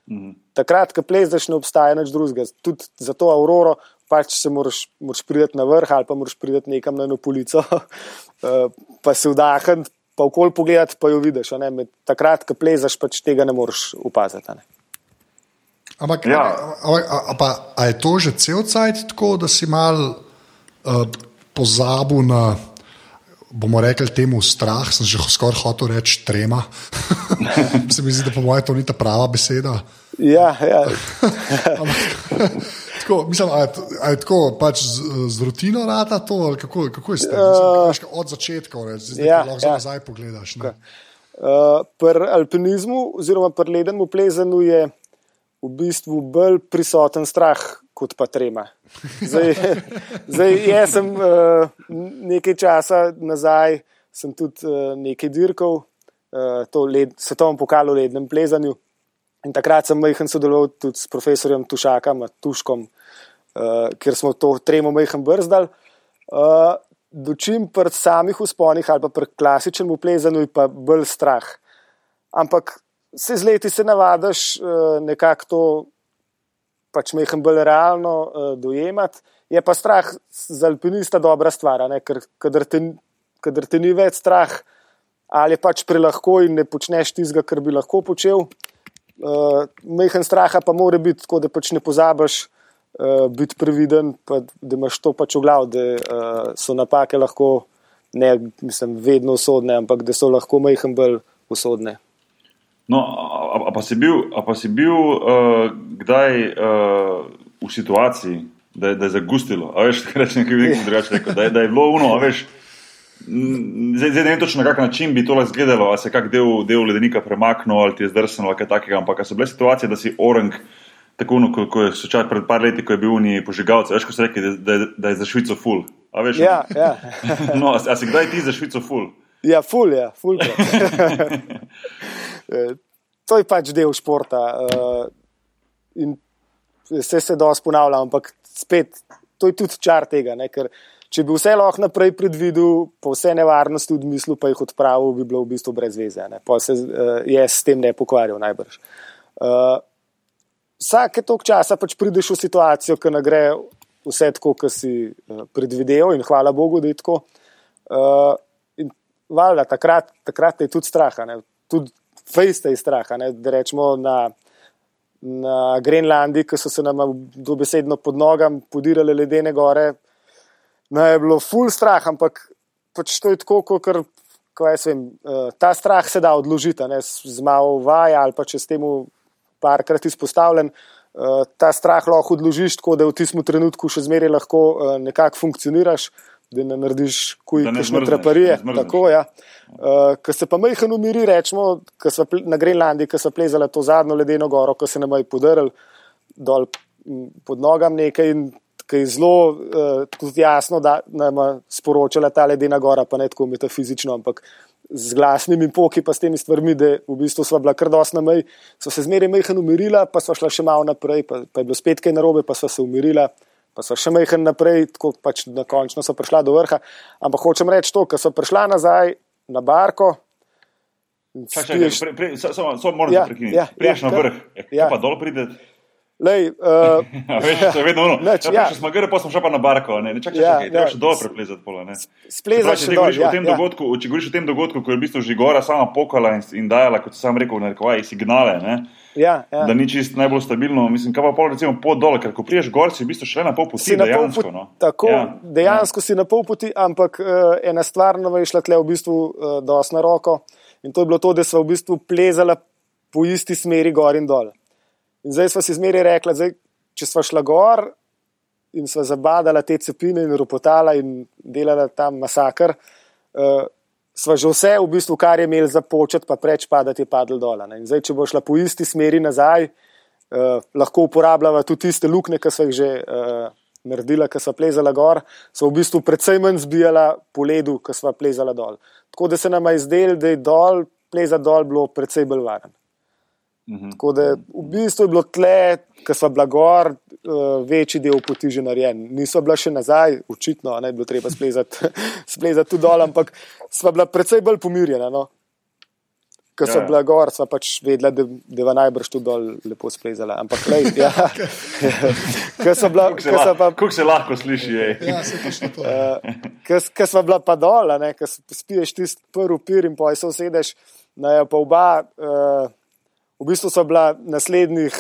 -hmm. Takrat, ko plezeš, ne obstaja nič drugega. Tudi za to Auroro pač se moraš, moraš priti na vrh ali pa moraš priti nekam na eno polico, [laughs] eh, pa se vdahniti, pa okol pogledati, pa jo vidiš. a ne. Med- Takrat, ko plezeš, pač tega ne moreš opaziti. a ne. Ampak, Ja. ampak a, a, pa, a je to že cel cajt tako, da si mal uh, pozabil na, bomo rekli, temu strah, sem že skoraj hotel reči trema. [laughs] se mi zdi, da po mojem to ni ta prava beseda. Ja, ja. [laughs] Tako, mislim, a je, tako pač z, z rutino rata to, ali kako, kako je s tem? Mislim, veš, od začetka, ne, zdaj ja, lahko ja. nazaj pogledaš. Ne? Uh, pri alpinizmu, oziroma pri ledenemu plezanju, je v bistvu bolj prisoten strah kot pa trema. Zdaj, zdaj jaz sem uh, nekaj časa nazaj, sem tudi uh, nekaj dirkal, uh, to led, svetovno pokal v lednem plezanju. In takrat sem majhen sodeloval tudi s profesorjem Tušakom, Tuškom, uh, ker smo to tremo majhen brzdali. Uh, dočim pri samih usponih ali pa pri klasičnem plezanju je pa bolj strah. Ampak se z leti se navadiš uh, nekako to pač mehen bolj realno uh, dojemati. Je pa strah za alpinista dobra stvar, ker kadar te, kadar te ni več strah, ali je pač prelahko in ne počneš tistega, kar bi lahko počel. Uh, mehen straha pa mora biti tako, da pač ne pozabiš uh, biti previden, pa, da imaš to pač v glavu, da uh, so napake lahko ne mislim, vedno usodne, ampak da so lahko mehen bolj usodne. No, a, a pa si bil, a pa si bil uh, kdaj uh, v situaciji, da je, da je zagustilo? A veš, [laughs] kaj rečem, nekaj nekaj drugače rekel, da je, da je bilo uno, a veš. Zdaj, zdaj ne vem točno, na kak način bi to lahko izgledalo, ali se je kak del, del ledenika premaknil, ali ti je zdrsnilo, ali kaj takega, ampak a so bile situacije, da si orang, tako no, ko, ko je sočasno pred par leti, ko je bil unij požigalce, veš, ko so rekli, da, da, da je za Švico full. A veš, Ja, [laughs] ja. no, a, a si kdaj ti za Švico full? Ja, ful je, ful. [laughs] to je pač del športa. Uh, in vse se dosti ponavlja, ampak spet, to je tudi čar tega. Ne? Ker če bi vse lahko naprej predvidel, po vse nevarnosti v mislu, pa jih odpravil, bi bilo v bistvu brez veze. ne. Pa se uh, jaz s tem ne pokvarjal najbrž. Uh, vsake toliko časa pač prideš v situacijo, ki ne gre vse tako, kot si uh, predvideval, in hvala Bogu, da je tako. Uh, in valjda, takrat, takrat je tudi strah, tudi fejste je strah, ne? da rečemo na, na Grenlandiji, ki so se nam dobesedno pod nogam podirale ledene gore, ne je bilo full strah, ampak pač to je tako, kot vem, uh, ta strah se da odložiti, ne? z malo vaja ali pa če s temu parkrat izpostavljen. Uh, ta strah lahko odložiš tako, da v tistem trenutku še zmeraj lahko uh, nekako funkcioniraš, da ne narediš kujne traparije. Tako, ja. uh, ko se pa majhen umiri, rečemo, na Grenlandiji, ko so plezali to zadnjo ledeno goro, ko se nam je podaril dol pod nogam nekaj in ki je zelo uh, jasno, da nam je sporočila ta ledena gora, pa ne tako metafizično, ampak z glasnimi poki, pa s temi stvarmi, da v bistvu sva bila kar dosna mej, so se zmeraj mehen umirila, pa sva šla še malo naprej, pa, pa je bilo spet kaj narobe, pa sva se umirila. Pa so še mehen naprej, tako pač na končno so prišla do vrha. Ampak hočem reči to, ker so prišla nazaj na barko. Samo moram ja, prekiniti. Ja, Priješ ja, na vrh, ja. pa dol prideš. Lej, uh, [laughs] veš, je vedno ono. [laughs] Neč, ja, ja. Če smo gre, pa smo šli pa na barko, ne, ne čakaj, ja, čakaj, treba ja. še dol preplezati pola, ne. Splezaš se dol, ja, ja. dogodku, če govoriš o tem dogodku, ko je v bistvu že gora sama pokala in, in dajala, kot sem rekel, narekovaj signale, ne. Ja, ja. Da ni čist najbolj stabilno, mislim, kaj pa pol recimo pot dol, ker ko priješ gor, si v bistvu šele na pol poti, dejansko. Pol no. Tako, ja, dejansko ja. si na pol poti, ampak uh, ena stvar nova je šla tle v bistvu uh, dosti na roko in to je bilo to, da smo v bistvu plezala po isti smeri gor in dol. In zdaj smo si zmeri rekli, zdaj če smo šla gor in smo zabadala te cepine in ropotala in delala tam masakr, uh, smo že vse, v bistvu, kar je imel za počet, pa preč padati, je padlo dol. In zdaj, če bo šla po isti smeri nazaj, uh, lahko uporabljava tudi tiste luknje, ki so jih že. Uh, Naredila, ki so plezala gor, so v bistvu predvsem manj zbijala po ledu, ki so plezala dol. Tako da se nam je zdelo, da je dol, plezati dol, bilo predvsem bolj varen. Mhm. Tako da v bistvu je bilo tle, ki so bila gor, uh, večji del poti že narejen. Niso bila še nazaj, očitno, ne bi bilo treba splezati, [laughs] splezati tudi dol, ampak sva bila precej bolj pomirjena. No? Ker so ja. bila gor, sva pač vedela, da je najbrž tudi dol lepo splezala. Ampak, lej, [laughs] ja. Ker so bila. Kako se lahko sliši, je. Ja, se to. Uh, ker sva bila pa dol, ker spiješ tisti prvi pir in poj se usedeš, na jo pa oba. Uh, V bistvu so bila naslednjih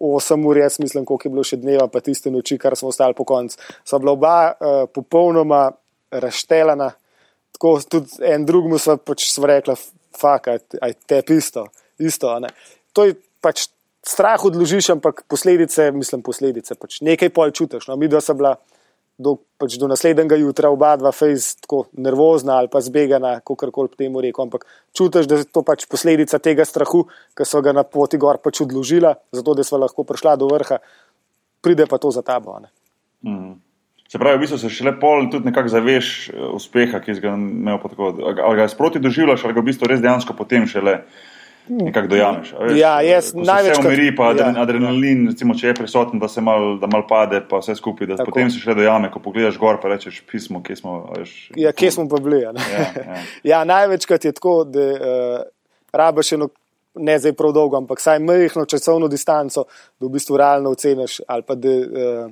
8 ur, jaz mislim, koliko je bilo še dneva, pa tiste noči, kar smo ostali po koncu. So bila oba uh, popolnoma razštelana, tako tudi en drugemu so pač rekla, fuck, aj te isto. isto to je pač strah odložiš, ampak posledice, mislim, posledice. Pač nekaj pol čutiš. No, mi dva smo bila do, pač do naslednjega jutra oba dva fejs tako nervozna ali pa zbegana, kako koli temu rekel. Ampak čutiš, da je to pač posledica tega strahu, ki so ga na poti gor pač odložila, zato da smo lahko prišla do vrha, pride pa to za tabo. Mm. Se pravi, v bistvu se šele pol tudi nekako zaveš eh, uspeha, ki si ga imel. Ali ga sproti doživljaš, ali ga v bistvu res dejansko potem šele nekako dojameš. Veš, ja, jaz največ. Če umiri, pa ja. adrenalin, recimo, če je prisoten, da se mal, da mal pade, pa vse skupaj, da Tako. potem se še dojame, ko pogledaš gor, pa rečeš pismo, kje smo. Veš, ja, kje smo pa bili. Ja, ja. [laughs] ja, največkrat je tako, da uh, rabaš eno. Ne zdaj prav dolgo, ampak vsaj majhno časovno distanco, da v bistvu realno oceniš, ali pa da, uh,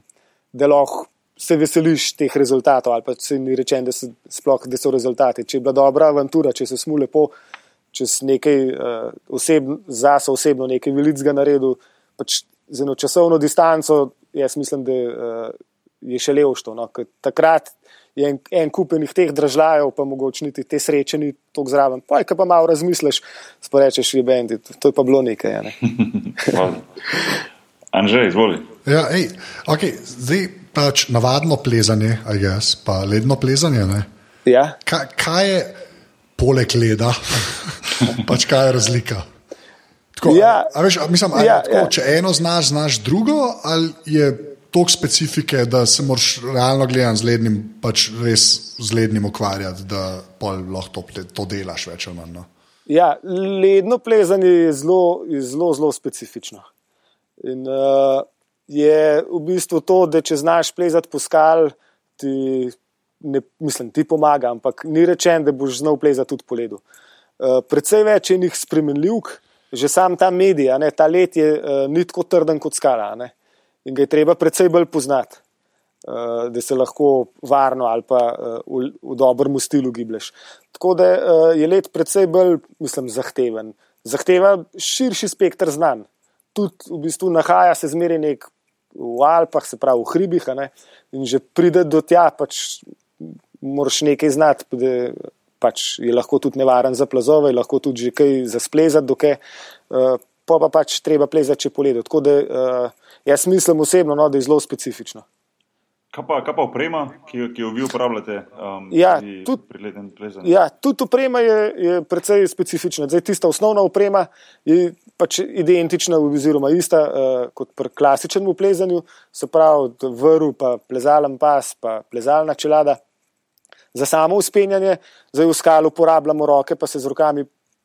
da lahko se veseliš teh rezultatov, ali pa se ni rečen, da, sploh, da so rezultati. Če je bila dobra avantura, če se smo lepo uh, čez nekaj uh, oseb, zase osebno nekaj velikega naredil, pač z eno časovno distanco, jaz mislim, da uh, je še levšto. No? Takrat je en, en kupenih teh držav, pa mogoče niti te sreče ni tako zraven. Pa je, pa malo razmisliš, sporečeš, je bendi, to je pa bilo nekaj. Ne? [laughs] Anže, izvoli. Ja, ej, okay, zdaj pač navadno plezanje, a jaz pa ledno plezanje. Ja. Kaj, kaj je? Poleg leda, [laughs] pač kaj je razlika. Tako, ja, a, a veš, a mislim, ja, tako, ja. Če eno znaš, znaš drugo, ali je toliko specifike, da se moraš realno gledati z lednim, pač res z lednim ukvarjati, da lahko to, to delaš več ali manj. No? Ja, ledno plezanje je zelo, zelo, zelo specifično. In, uh, je v bistvu to, da če znaš plezati po skal, ti ne, mislim, ti pomaga, ampak ni rečen, da boš znal plezati tudi po ledu. Uh, predvsej več je njih spremenljivk, že sam ta medij, ne, ta let je uh, ni tako trden kot skala ne, in ga je treba predvsej bolj poznati. uh, da se lahko varno ali pa uh, v, v dobrem stilu giblješ. Tako da uh, je let predvsej bolj, mislim, zahteven. Zahteva širši spektr znanj. Tudi v bistvu nahaja se zmeraj nek v Alpah, se pravi v hribih, in že pride do tja, pač moraš nekaj znati, da pač je lahko tudi nevaren za plazove, lahko tudi že kaj za splezati, dokaj, uh, pa pa pač treba plezati če po ledu. Tako da uh, jaz mislim osebno, no, da je zelo specifično. Kaj pa, kaj pa oprema, ki, ki jo vi uporabljate um, ja, tudi? Ja, tudi oprema je, je precej specifična. Zdaj, tista osnovna oprema je pač identična, oziroma ista uh, kot pri klasičnem plezanju, se pravi, vrv, pa plezalen pas, pa plezalna čelada. Za samo uspenjanje, zdaj v skalu uporabljamo roke, pa se z rokami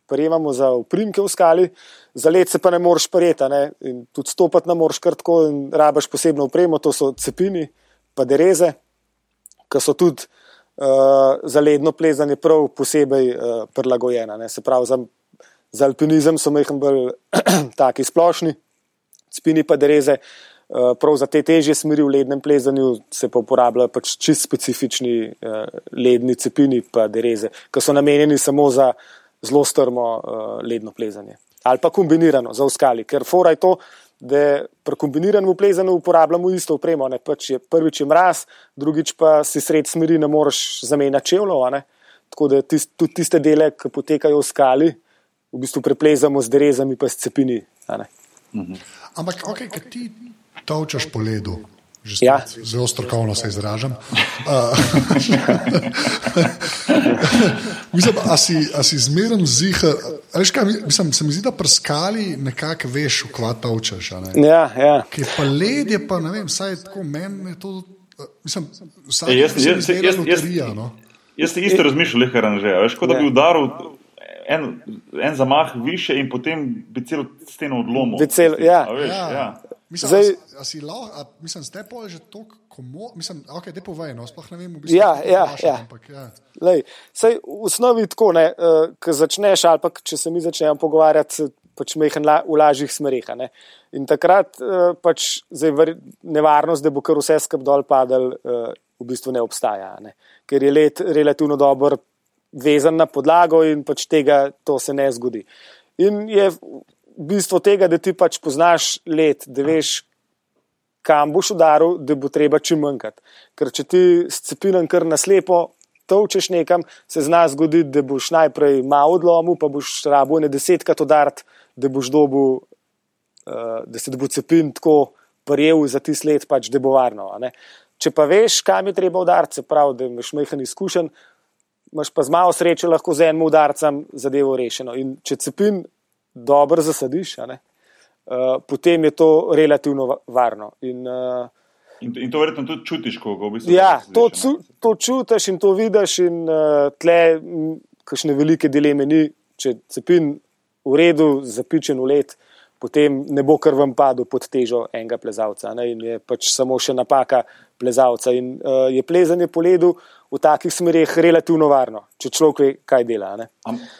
prijemamo za uprimke v skali, za let se pa ne moreš prijeti, in tudi stopati ne moreš kar tako, in rabaš posebno upremo, to so cepini, pa dereze, ki so tudi uh, za ledno plezanje prav posebej uh, prilagojena. Se pravi, za, za alpinizem so mehko bolj [clears throat] taki splošni, spini pa dereze. Eh, prav za te težje smeri v lednem plezanju se pa uporabljajo pač čist specifični uh, ledni cepini, pa dereze, ki so namenjeni samo za zelo strmo uh, ledno plezanje. Ali pa kombinirano za oskali, ker fora je to, da pri kombiniranem plezanju uporabljamo isto opremo. Pač je, prvič je mraz, drugič pa si sred smeri ne moreš zamenjati čevljev. Tako da tist, tudi tiste dele, ki potekajo v skali, v bistvu preplezamo z derezami, pa s cepini. Mhm. Ampak, ok, kaj ti Tovčeš po ledu. Ja. Zelo strokovno se izražam. [laughs] [laughs] mislim, a si, a si zmeren zihar. Mislim, se mi zdi, da prskali nekako veš, kva tovčeš. Ja, ja. Ki pa led je pa, ne vem, saj tako meni je to. Mislim, vsak, e, jaz, jaz, jaz, jaz, loterija, no? jaz si isto razmišljal, lehkar anže. Veš, kot da bi ja. udaril en, en zamah više in potem bi celo steno odlomil. Cel, ja. Veš, ja. ja. Mislim, Zdaj, a, a si lahko, mislim, zdaj pa je že tako, mislim, ok, te povej, no, sploh ne vem, v bistvu. Ja, ja, vaša, ja. Ampak, ja. Lej, sej, v osnovi tako, ne, uh, ko začneš, ali pa če se mi začnemo pogovarjati, pač mehen la, v lažjih smerih. In takrat uh, pač zdaj, nevarnost, da bo kar vse skup dol padel, uh, v bistvu ne obstaja, ne. ker je let relativno dober vezan na podlago in pač tega to se ne zgodi. In je bistvo tega, da ti pač poznaš let, da veš, kam boš udaril, da bo treba čim manjkati. Ker če ti s cepinom kar naslepo tovčeš nekam, se zna zgoditi, da boš najprej malo odlomil, pa boš rabo ne desetkrat udariti, da boš dobu, uh, da se bo cepin tako prijel za ti sled, pač da bo varno. Če pa veš, kam je treba udariti, se pravi, da imaš mehan izkušen, imaš pa z malo sreče lahko z enim udarcem zadevo rešeno. In če cepin dobro zasadiš, uh, potem je to relativno varno. In, uh, in, in to verjetno tudi čutiš, ko v bistvu ja, to, to čutiš in to vidiš, in uh, tle, kakšne velike dileme ni, če cepin v redu, zapičen v let. Potem ne bo kar vam padel pod težo enega plezalca, ne? in je pač samo še napaka plezalca. In uh, je plezanje po ledu v takih smerih relativno varno, če človek ve, kaj dela.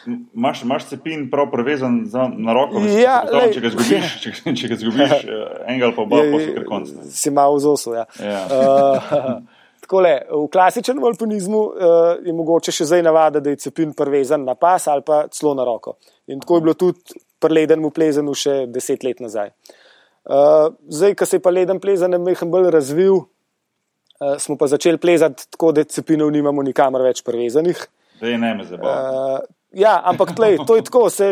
Imáš cepin prav prevezan za, na roko, ja, tam, če ga zgubiš, ja. [laughs] če, če ga zgubiš, eh, enega ali pa oba, pa si kar konc. Si malo v zosu. Ja. Ja. Uh, [laughs] takole, v klasičnem alpinizmu uh, je mogoče še zdaj navada, da je cepin prevezan na pas ali pa celo na roko. In tako je bilo tudi pri ledenemu plezanju še deset let nazaj. Uh, zdaj, ko se je pa leden plezan nekaj bolj razvil, Uh, smo pa začeli plezati tako, da cepinov nimamo nikamor več prevezanih. Zdaj ne me zabava. Uh, ja, ampak tlej, to je tako, se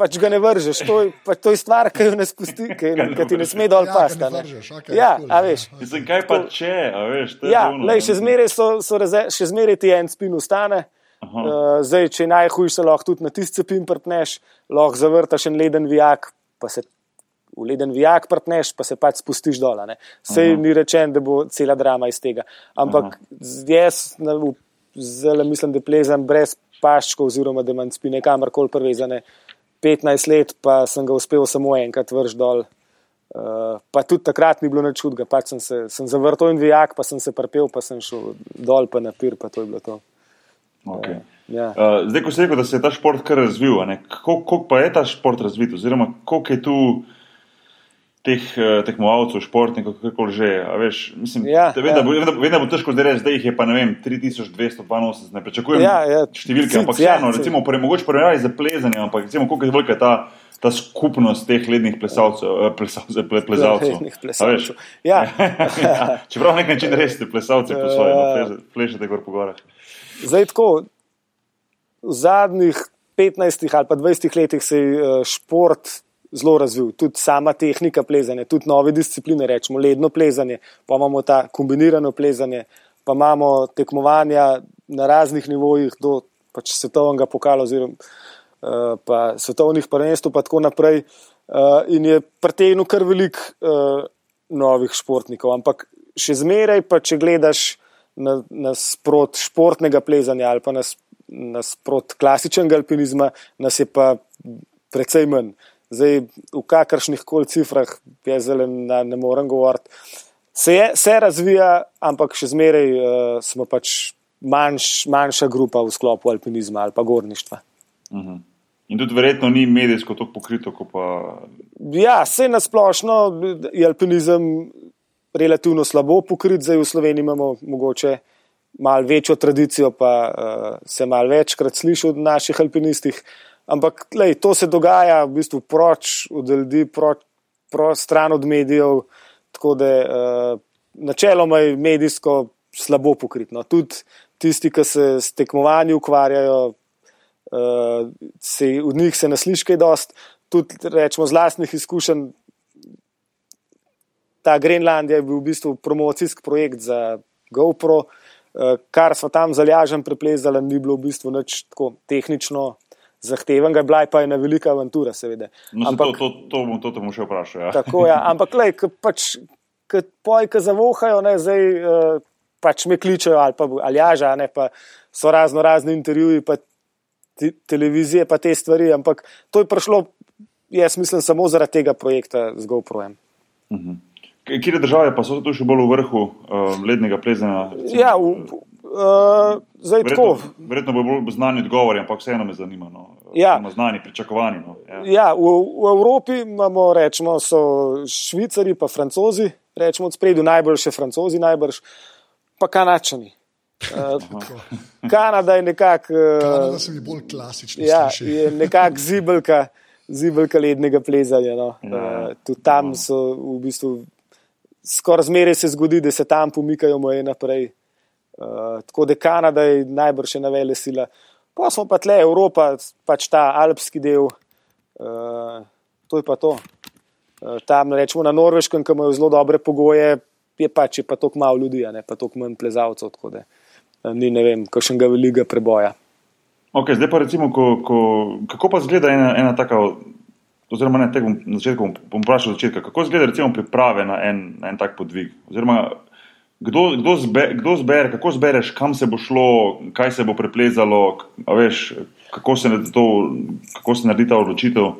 pač ga ne vržeš. To je, pa, to je stvar, ki jo ne spusti, ki, ki ti ne sme dol ja, pasti. Okay, ja, cool, a veš. Mislim, kaj pa če, a veš. Ja, lej, še zmeraj so, so reze, še zmeraj ti en spin ustane. Uh, zdaj, če najhujše, lahko tudi na tisti cepin prtneš, lahko zavrtaš en leden vijak, pa se v leden vijak prtneš, pa se pač spustiš dol. Sej ni rečen, da bo cela drama iz tega. Ampak jaz zelo mislim, da plezam brez paščkov, oziroma da imam spine kamorkoli prevezane. 15 let pa sem ga uspel samo enkrat vrš dol. Uh, pa tudi takrat ni bilo nič čudga, pač sem, se, sem zavrtel in vijak, pa sem se prepel, pa sem šel dol, pa na pir, pa to je bilo to. Okay. Uh, ja. uh, zdaj, ko si rekel, da se je ta šport kar razvil, kako pa je ta šport razvit, oziroma koliko je tu teh uh, tekmovalcev, športnikov, kako že. Veš, mislim, Ja, vem, ja. da bo, vem, da, vem, da bo težko zdaj reči, da jih je pa ne vem, 3282, ne pričakujem Ja, ja, številke, cic, ampak ja, vseeno, cic. recimo, pre, mogoče primerjavi za plezanje, ampak recimo, koliko je velika ta, ta skupnost teh lednih plesalcev, eh, plesalcev, ple, plezalcev. Lednih A plesalcev. Ja. [laughs] ja. Čeprav na nek način res ste plesalci po svojem, no, pleže- plešete gor po gorah. Zdaj tako, v zadnjih 15 ali pa 20 letih se je eh, šport zelo razvil, tudi sama tehnika plezanja, tudi nove discipline, rečemo ledno plezanje, pa imamo ta kombinirano plezanje, pa imamo tekmovanja na raznih nivojih do pač svetovnega pokala oziroma eh, pa svetovnih prvenstv pa tako naprej eh, in je pritegnil kar velik eh, novih športnikov, ampak še zmeraj pa, če gledaš na, na sprot športnega plezanja ali pa na, na sprot klasičnega alpinizma, nas je pa precej manj. Zdaj, v kakršnih koli cifrah, jaz zelo ne, ne morem govoriti. Se, je, se razvija, ampak še zmeraj uh, smo pač manjš, manjša grupa v sklopu alpinizma ali pa gorništva. In tudi verjetno ni medijsko tako pokrito, kot pa. Ja, se na splošno je alpinizem relativno slabo pokrit, zdaj v Sloveniji imamo mogoče malo večjo tradicijo, pa uh, se malo večkrat sliši od naših alpinistih. Ampak lej, to se dogaja v bistvu proč od ljudi, proč, proč stran od medijev, tako da uh, načeloma je medijsko slabo pokritno. Tudi tisti, ki se s tekmovanji ukvarjajo, uh, se, od njih se nasliši kaj dost. Tudi rečemo z lastnih izkušenj, ta Grenlandija je bil v bistvu promocijski projekt za GoPro, eh, kar smo tam zalažen preplezali, ni bilo v bistvu nič tako tehnično zahtevenega, bila je pa ena velika avantura, seveda. No, ampak, to, to, to, bom, to te bom še vprašal. Ja. Tako je, ja. ampak lej, ko pač, ko pojke zavohajo, ne, zdaj uh, pač me kličejo ali pa aljaža, ne, pa so razno razni intervjuji, pa te, televizije, pa te stvari, ampak to je prišlo, jaz mislim, samo zaradi tega projekta z GoPro-jem. Kje države pa so tu še bolj v vrhu uh, lednega plezanja? Ja, v, uh, zdaj tako. Verjetno, verjetno bo bolj znani odgovori, ampak vseeno me zanima. No. Ja. Znani, pričakovani. No. Ja. Ja, v, v Evropi imamo, rečemo, so Švicari, pa Francozi, rečemo od spredu, najbolj še Francozi, najbrž, pa Kanačani. Uh, Kanada je nekako. Kanada Uh, se mi bolj klasično ja, sliši. je nekako zibelka, zibelka lednega plezanja. No. Ja. Uh, tudi tam so v bistvu. Skoraj zmeraj se zgodi, da se tam pomikajo moje naprej. Uh, tako da Kanada je najbrž še na vele sila. Pa smo pa tle, Evropa, pač ta alpski del, uh, to je pa to. Uh, tam, rečemo na Norveškem, ki imajo zelo dobre pogoje, je pač je pa toliko malo ljudi, ne pa toliko manj plezalcev, tako da ni ne vem, kakšnega velikega preboja. Okay, zdaj pa recimo, ko, ko, kako pa zgleda ena, ena taka, oziroma ne, bom, na začetku bom, bom vprašal začetka, kako zgleda recimo priprave na en, na en tak podvig? Oziroma, kdo, kdo, zbe, kdo zbere, kako zbereš, kam se bo šlo, kaj se bo preplezalo, a veš, kako se, to, kako se naredi ta odločitev,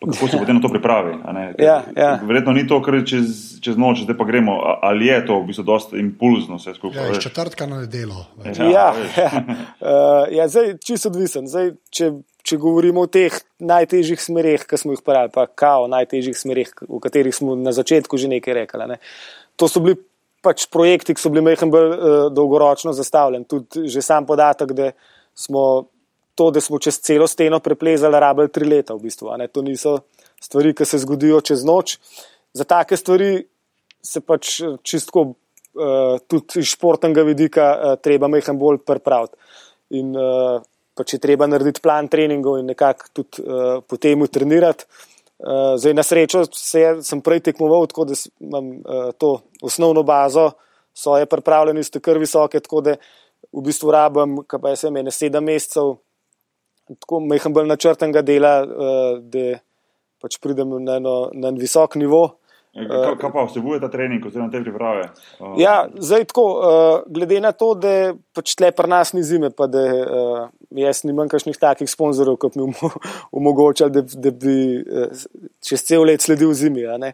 pa kako se potem na to pripravi. a ne? Ker Ja, ja. Verjetno ni to, kar čez, čez noč, zdaj pa gremo, ali je to v bistvu dosta impulzno vse skupaj. Ja, četrtka na nedelo. Ja, Ja, ja, uh, [laughs] ja zdaj čisto odvisen. Zdaj, če, če govorimo o teh najtežjih smereh, ki smo jih parali, pa kao najtežjih smereh, o katerih smo na začetku že nekaj rekli. Ne. To so bili pač projekti, ki so bili mehko bolj uh, dolgoročno zastavljeni. Tudi že sam podatek, da smo to, da smo čez celo steno preplezali, rabili tri leta v bistvu. To niso stvari, ki se zgodijo čez noč. Za take stvari se pač eh, čistko uh, tudi iz športnega vidika uh, treba mehen bolj pripraviti. In uh, pač je treba narediti plan treningov in nekako tudi uh, potem trenirati. Uh, zdaj, na srečo se, je- sem prej tekmoval, tako da imam uh, to osnovno bazo, svoje pripravljenosti kar visoke, tako da v bistvu rabim, kaj pa jaz vem, ene sedem mesecev, tako mehen bolj načrtenega dela, uh, da pač pridem na, eno, na en visok nivo. Kaj, kaj pa vsebuje ta trening, oziroma te priprave? Uh, Ja, zdaj tako, uh, glede na to, da pač tle pri nas ni zime, pa da uh, jaz nimam kakšnih takih sponzorjev, ki bi mi omo- omogočali, da, da bi uh, čez cel let sledil zimi. ne.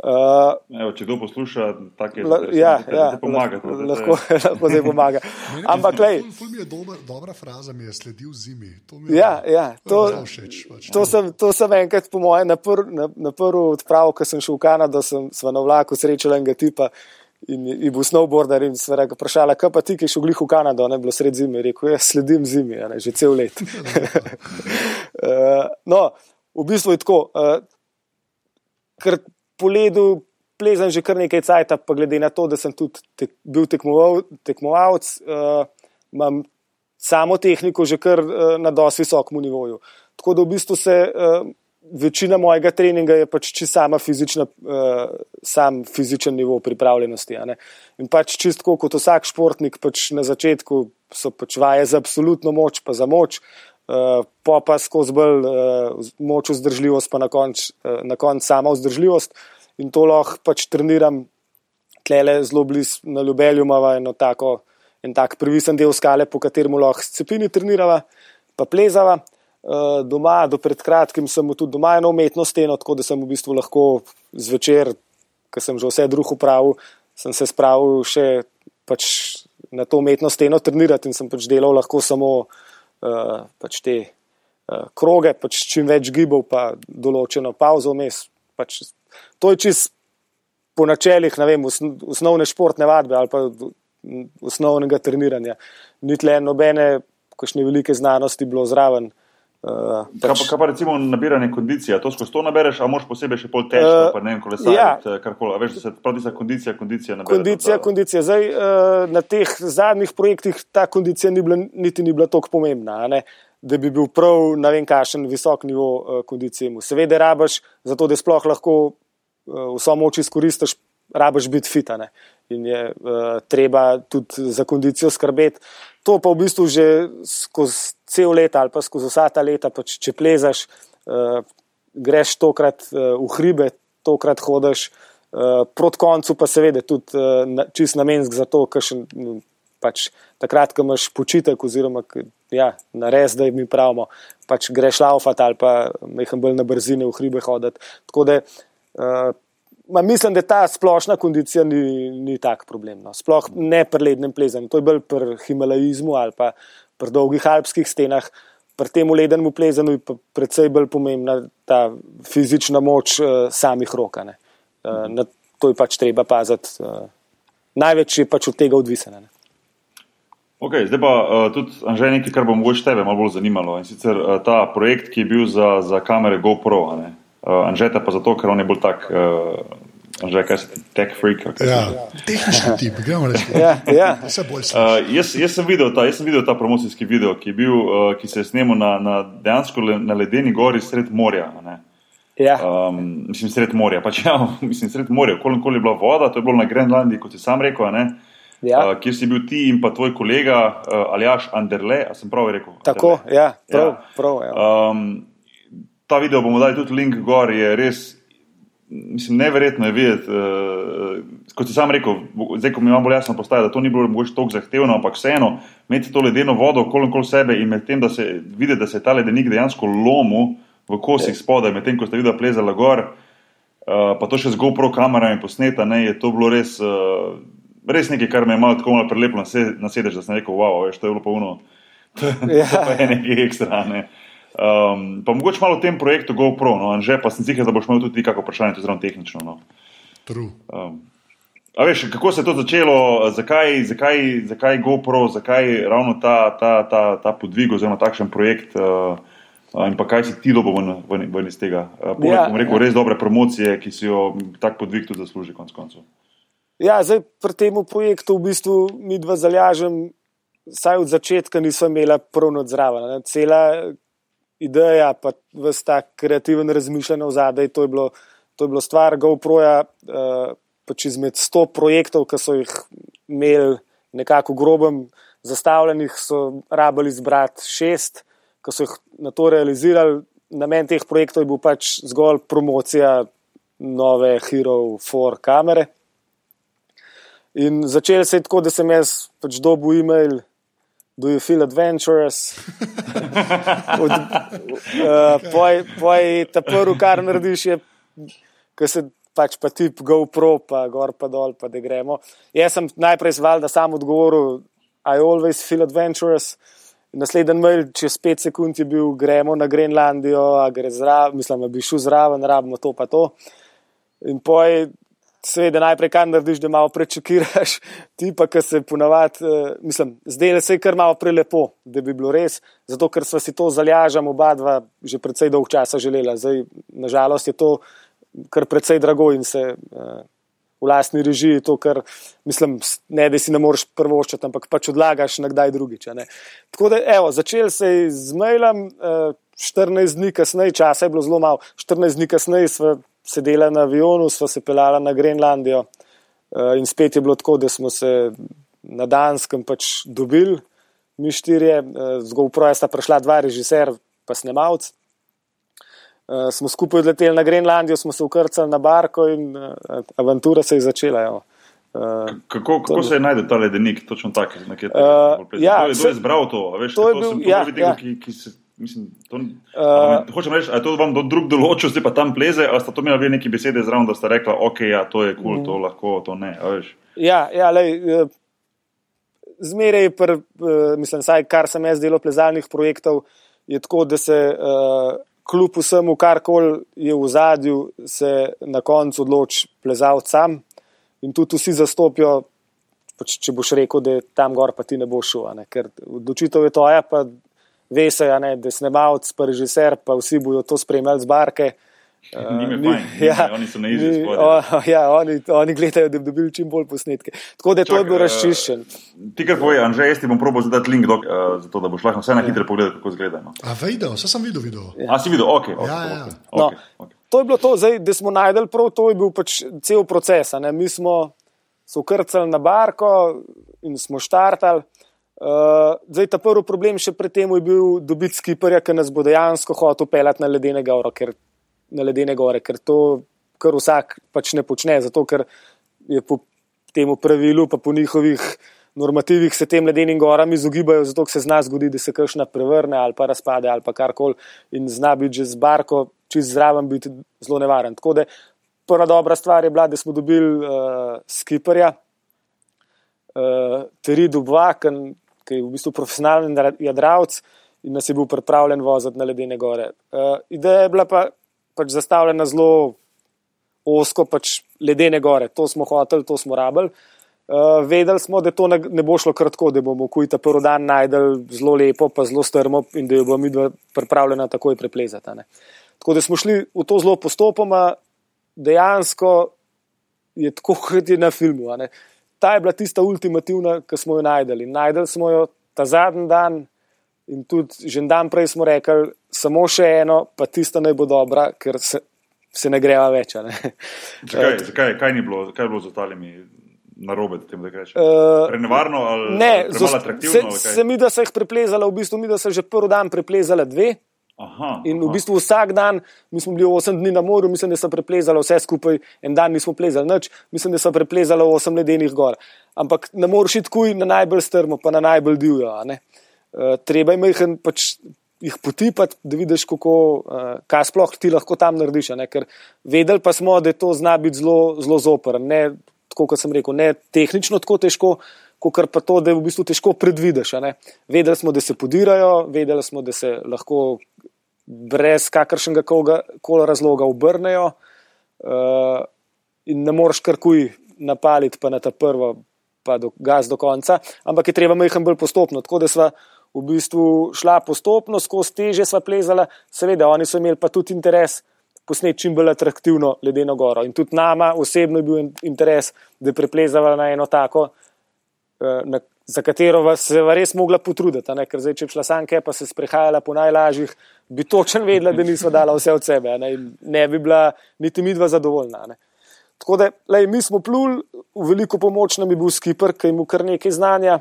Uh, Evo, če kdo posluša, tako je. La, ja, ja, pomaga, lahko, lahko, [laughs] lahko zdaj pomaga. [laughs] Ampak, lej, ful, ful mi je dober, dobra fraza, mi je sledil zimi. To, ja, ja, to, to, všeč, pač. to, sem, to sem enkrat, po mojem, na, pr, na, na prvo odpravo, ko sem šel v Kanado, sem na vlaku srečal enega tipa in je bil snowboarder in se reka, vprašala, kaj pa ti, ki si šel v Kanado, ne bilo sred zime. Rekel, jaz sledim zimi, ne, že cel let. uh, [laughs] no, v bistvu je tako. Uh, ker po ledu plezam že kar nekaj cajt, pa glede na to, da sem tudi tek, bil tekmoval, tekmovalec, uh, imam samo tehniko že kar uh, na dosti visokem nivoju. Tako da v bistvu se uh, večina mojega treninga je pač čisto sama fizična, uh, sam fizičen nivo pripravljenosti. In pač čisto kot vsak športnik, pač na začetku so pač vaje za absolutno moč, pa za moč. Uh, pa pa skozi bolj uh, moč vzdržljivost, pa na koncu uh, konc sama vzdržljivost. In to lahko pač treniram, tlele zelo blizu na Ljubelju, ima eno tako, en tak privisen del skale, po katerem lahko s cepini trenirava, pa plezava. Doma, do pred kratkim sem tudi doma eno umetno steno, tako da sem v bistvu lahko zvečer, ker sem že vse drugo upravil, sem se spravil še pač na to umetno steno trenirati in sem pač delal lahko samo. Uh, pač te uh, kroge, pač čim več gibov, pa določeno pauzo vmes. Pač, to je čist po načelih, vem, osnovne športne vadbe ali pa osnovnega treniranja. Ni tle nobene, kakšne velike znanosti bilo zraven. Uh, pač, kaj, pa, kaj pa recimo nabiranje kondicije? To skozi to nabereš, a moš posebej še pol težko, uh, pa ne vem, kolesariti, ja. karkoli. Veš, da se pravi za kondicija, kondicija nabereš. Kondicija, da, kondicija. Zdaj, uh, na teh zadnjih projektih ta kondicija ni bila, niti ni bila tako pomembna, da bi bil prav, ne vem, kakšen visok nivo uh, kondicije. Seveda rabaš, zato da sploh lahko uh, vso moč izkoristiš, rabaš biti fitane. In je uh, treba tudi za kondicijo skrbeti. To pa v bistvu že skozi cel let ali pa skozi vsa ta leta, pač, če plezaš, uh, greš tokrat uh, v hribe, tokrat hodiš, uh, proti koncu pa seveda tudi uh, čist namensk za to, ker še pač, takrat, ko imaš počitek oziroma ja, na res, da mi pravimo, pač greš laufat ali pa mehem bolj na brzine v hribe hoditi. Tako da uh, Ma mislim, da ta splošna kondicija ni, ni tak problem. No. Sploh ne pri lednem plezanju. To je bolj pri himalajizmu ali pa pri dolgih alpskih stenah. Pri tem ledenem plezanju je predvsej bolj pomembna ta fizična moč uh, samih rok. Uh, na to je pač treba paziti. Uh, največ je pač od tega odvisno. Okay, zdaj pa uh, tudi Anže, nekaj, kar bo mogoče tebe malo bolj zanimalo. In sicer uh, ta projekt, ki je bil za, za kamere GoPro. Uh, Anžeta pa zato, ker on je bolj tak, uh, Anže, kaj si tech freak. Ja, tehnični tip, gremo reči. ja, ja. Vse bolj sliši. Uh, jaz, jaz, sem videl ta, jaz sem videl ta promocijski video, ki, bil, uh, ki se je snemal na, na dejansko le, na ledeni gori sred morja. Ja. Um, mislim, sred morja. Pač, ja, [laughs] mislim, sred morja. Kolikoli je bila voda, to je bilo na Grenlandiji, kot si sam rekel. Ja. Uh, kjer si bil ti in pa tvoj kolega uh, Aljaš Anderle, a sem prav rekel? Tako, Anderle. ja, prav. Ja. prav ja. Um, ta video bomo dali tudi link gor, je res, mislim, neverjetno je videti. Uh, kot si sam rekel, zdaj, ko mi imamo bolj jasno postaje, da to ni bilo mogoče tako zahtevno, ampak vseeno, imeti to ledeno vodo okoli okol sebe in med tem, da se vidi, da se je ta ledenik dejansko lomil v kosih spodaj, med tem, ko ste videli plezala gor, uh, pa to še z GoPro kamerami posneta, ne, je to bilo res. Uh, Res nekaj, kar me je malo tako malo prelepilo na sedež, da sem rekel, wow, veš, to je bilo uno. [laughs] Ja. to je nekaj ekstra. Ne. Um, pa mogoče malo o tem projektu GoPro, no, že pa sem ziger, da boš imel tudi nekako vprašanje, tudi zelo tehnično. No. Um, a veš, kako se je to začelo, zakaj, zakaj, zakaj GoPro, zakaj ravno ta, ta, ta, ta podvig oziroma takšen projekt uh, in pa kaj si ti dobo ven, ven, ven iz tega? Uh, poleg, ja, rekel, ja. Res dobre promocije, ki si jo tak podvig tudi zasluži konc koncev. Ja, zdaj pri tem projektu v bistvu mi dva zalažem, saj od začetka nisem imela prav nadzraven. Cela ideja, pa vse ta kreativen razmišljanje v zadaj. To, to je bilo stvar GoPro-ja, uh, pač izmed 100 projektov, ki so jih imeli nekako grobem zastavljenih, so rabili izbrati šest, ki so jih na to realizirali. Namen teh projektov je bil pač zgolj promocija nove Hero 4 kamere. In začel se je tako, da sem jaz pač dobil e-mail do you feel adventurous? [laughs] Od, uh, poj, poj, ta prvi, kar narediš, je, ko se pač pa tip GoPro, pa gor pa dol, pa da gremo. Jaz sem najprej zval, da sam odgovoril, I always feel adventurous. Naslednji mail, čez pet sekund je bil, gremo na Grenlandijo, a gre zraven, mislim, da bi šel zraven, rabimo to pa to. In poj, seveda, najprej kaj narediš, da malo prečakiraš, [laughs] ti pa, ki se ponavadi, uh, mislim, zdaj se je kar malo prelepo, da bi bilo res, zato ker smo si to zalažam oba dva že predvsej dolg časa želela. Zdaj, nažalost je to kar predvsej drago in se. Uh, v lastni režiji, to, kar mislim, ne, da si ne moreš prvo oščati, ampak pač odlagaš na kdaj drugič. Tako da, evo, začel se je z mailom, 14 eh, dni kasneje, časa je bilo zelo malo, 14 dni kasneje smo sedeli na avionu, smo se pelali na Grenlandijo eh, in spet je bilo tako, da smo se na Danskem pač dobili, mi štirje, eh, zgolj uproja sta prišla dva režiser, pa snemalc. Uh, smo skupaj odleteli na Grenlandijo, smo se ukrcali na barko in uh, avantura se je začela. Uh, kako kako to, se je najdel ta ledenik, točno tak, nekje tam? Uh, ja, je izbral to? Veš, to je bil, ja, videl, ja. Ki, ki se, mislim, to, uh, hočem reči, je to vam do drug določil, zdaj pa tam pleze, ali sta to imeli neki besede zraven, da sta rekla, ok, ja, to je kul, cool, to mm. lahko, to ne. Ja, ja lej, zmeraj, pr, mislim, saj, kar sem jaz delal plezalnih projektov, je tako, da se. Uh, kljub vsemu, kar koli je v zadju, se na koncu odloči plezalc sam in tudi vsi zastopijo, pač, če boš rekel, da je tam gor, pa ti ne boš šel. Ne? Ker odločitev je to, ja, pa ve se, ne, da je snemalc, pa režiser, pa vsi bodo to spremljali z barke. Uh, [laughs] ja, oni so na izi. Ja, oni, oni gledajo, da bi dobili čim bolj posnetke. Tako da je Čak, to bil uh, razčiščen. Ti, kar povej, Anže, jaz ti bom probo zadati link, dok, uh, zato, da boš lahko vse na hitro pogledal, kako izgleda. No. A videl, vse sem videl. videl. Ja. A si videl, ok. okay, ja, ja. okay, no, okay. To je bilo to, zdaj, da smo najdel prav, to je bil pač cel proces. Mi smo se ukrcali na barko in smo štartali. Uh, zdaj, ta prvi problem še pred tem je bil dobiti skiperja, ki nas bo dejansko hotel pelati na ledenega ora, ker na ledene gore, ker to kar vsak pač ne počne, zato ker je po tem pravilu, pa po njihovih normativih se tem ledenim goram izogibajo, zato se zna zgoditi, da se kršna prevrne ali pa razpade ali pa karkoli in zna biti že z barko, čez zraven biti zelo nevaren. Tako da prva dobra stvar je bila, da smo dobili uh, skiperja, uh, Teri Dubvaken, ki je v bistvu profesionalen jadravc in nas je bil pripravljen voziti na ledene gore. Uh, ideja je bila pa pač zastavljena zelo osko, pač ledene gore. To smo hoteli, to smo rabili. Uh, vedeli smo, da to ne, ne bo šlo kratko, da bomo kuj ta prvi dan najdel zelo lepo, pa zelo strmo in da jo bomo mi pripravljena takoj preplezati. Ne. Tako da smo šli v to zelo postopoma, dejansko je tako, kot je na filmu. Ta je bila tista ultimativna, ki smo jo najdeli. Najdeli smo jo ta zadnji dan, In tudi že dan prej smo rekli, samo še eno, pa tista naj bo dobra, ker se, se ne greva več. Ne? [laughs] Zakaj, zakaj, kaj ni bilo, kaj je bilo z ostalimi? Na robe, da tem rečem. Uh, Prenevarno ali ne? Zelo atraktivno. Se, se mi, da se jih preplezala, v bistvu mi, da se že prvi dan preplezala dve. Aha, in v bistvu vsak dan, mi smo bili 8 dni na morju, mislim, da so preplezali vse skupaj, en dan nismo plezali nič, mislim, da so preplezali 8 ledenih gor. Ampak ne moreš iti kuj na najbolj strmo, pa na najbolj divjo. Eh, treba jim jih pač jih potipati, da vidiš, kako, uh, kaj sploh ti lahko tam narediš. Ker vedeli pa smo, da to zna biti zelo, zelo zoprn. Ne, tako kot sem rekel, ne tehnično tako težko, kot pa to, da je v bistvu težko predvidiš. Vedeli smo, da se podirajo, vedeli smo, da se lahko brez kakršnega koli razloga obrnejo uh, in ne moreš karkuj napaliti pa na ta prvo. Pa do, gaz do konca, ampak je treba majhen bolj postopno. Tako da smo v bistvu šla postopno, skozi teže sva plezala, seveda, oni so imeli pa tudi interes posneti čim bolj atraktivno ledeno goro. In tudi nama osebno je bil interes, da preplezava na eno tako, eh, na, za katero se je res mogla potruditi. Ne? Ker zdaj, če bi šla sanke, pa se sprehajala po najlažjih, bi točno vedela, da nismo dala vse od sebe ne? ne bi bila niti midva zadovoljna. Ne? Tako da, lej, mi smo pluli, v veliko pomoč nam je bil skipper, ki ima kar nekaj znanja.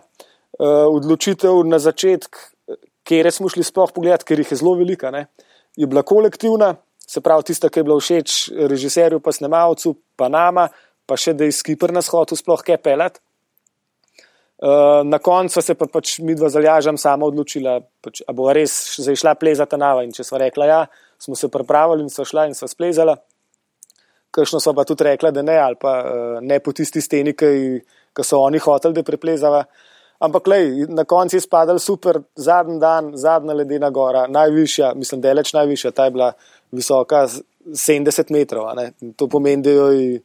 Uh, odločitev na začetku, kjer smo šli sploh pogledati, ker jih je zelo velika, ne, je bila kolektivna, se pravi tista, ki je bila všeč režiserju, pa snemalcu, pa nama, pa še da je skipr na shodu sploh kaj pelet. Uh, na koncu se pa pač mi dva zalažam sama odločila, pač, a bo res zašla plezati nava in če sva rekla ja, smo se pripravili in sva šla in sva splezala. kakšno so pa tudi rekla, da ne, ali pa uh, ne po tisti steni, ki so oni hoteli, da preplezava. Ampak lej, na koncu je spadal super, zadnji dan, zadnja ledena gora, najvišja, mislim, deleč najvišja, ta je bila visoka 70 metrov. To pomeni, da je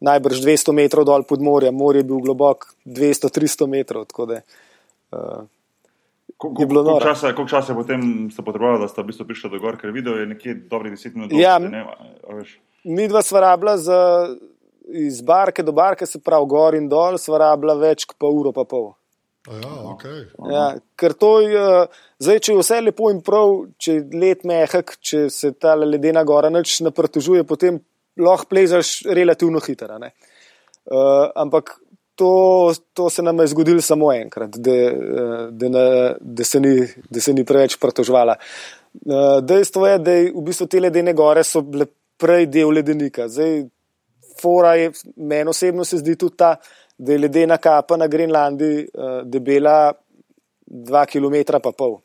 najbrž 200 metrov dol pod morjem, morje je bil globok 200-300 metrov. Da, uh, Koliko časa, koliko časa potem ste potrebovali, da ste v bistvu prišli do gor, ker video je nekje dobrih 10 minut? Ja, mi dva sva rabila za, iz barke do barke, se pravi gor in dol, sva rabila več kot pa uro pa pol. Ja, okay. ja, ker to je, zdaj, če je vse lepo in prav, če je let mehak, če se ta ledena gora neč naprtožuje, potem lahko plezaš relativno hitro. Uh, ampak to, to se nam je zgodilo samo enkrat, da, da, na, da, se, ni, da se ni preveč pritožvala. Uh, dejstvo je, da v bistvu te ledene gore so bile prej del ledenika. Zdaj, je, meni osebno se zdi tudi ta, da je ledena kapa na Grenlandiji uh, debela 2 km pa pol.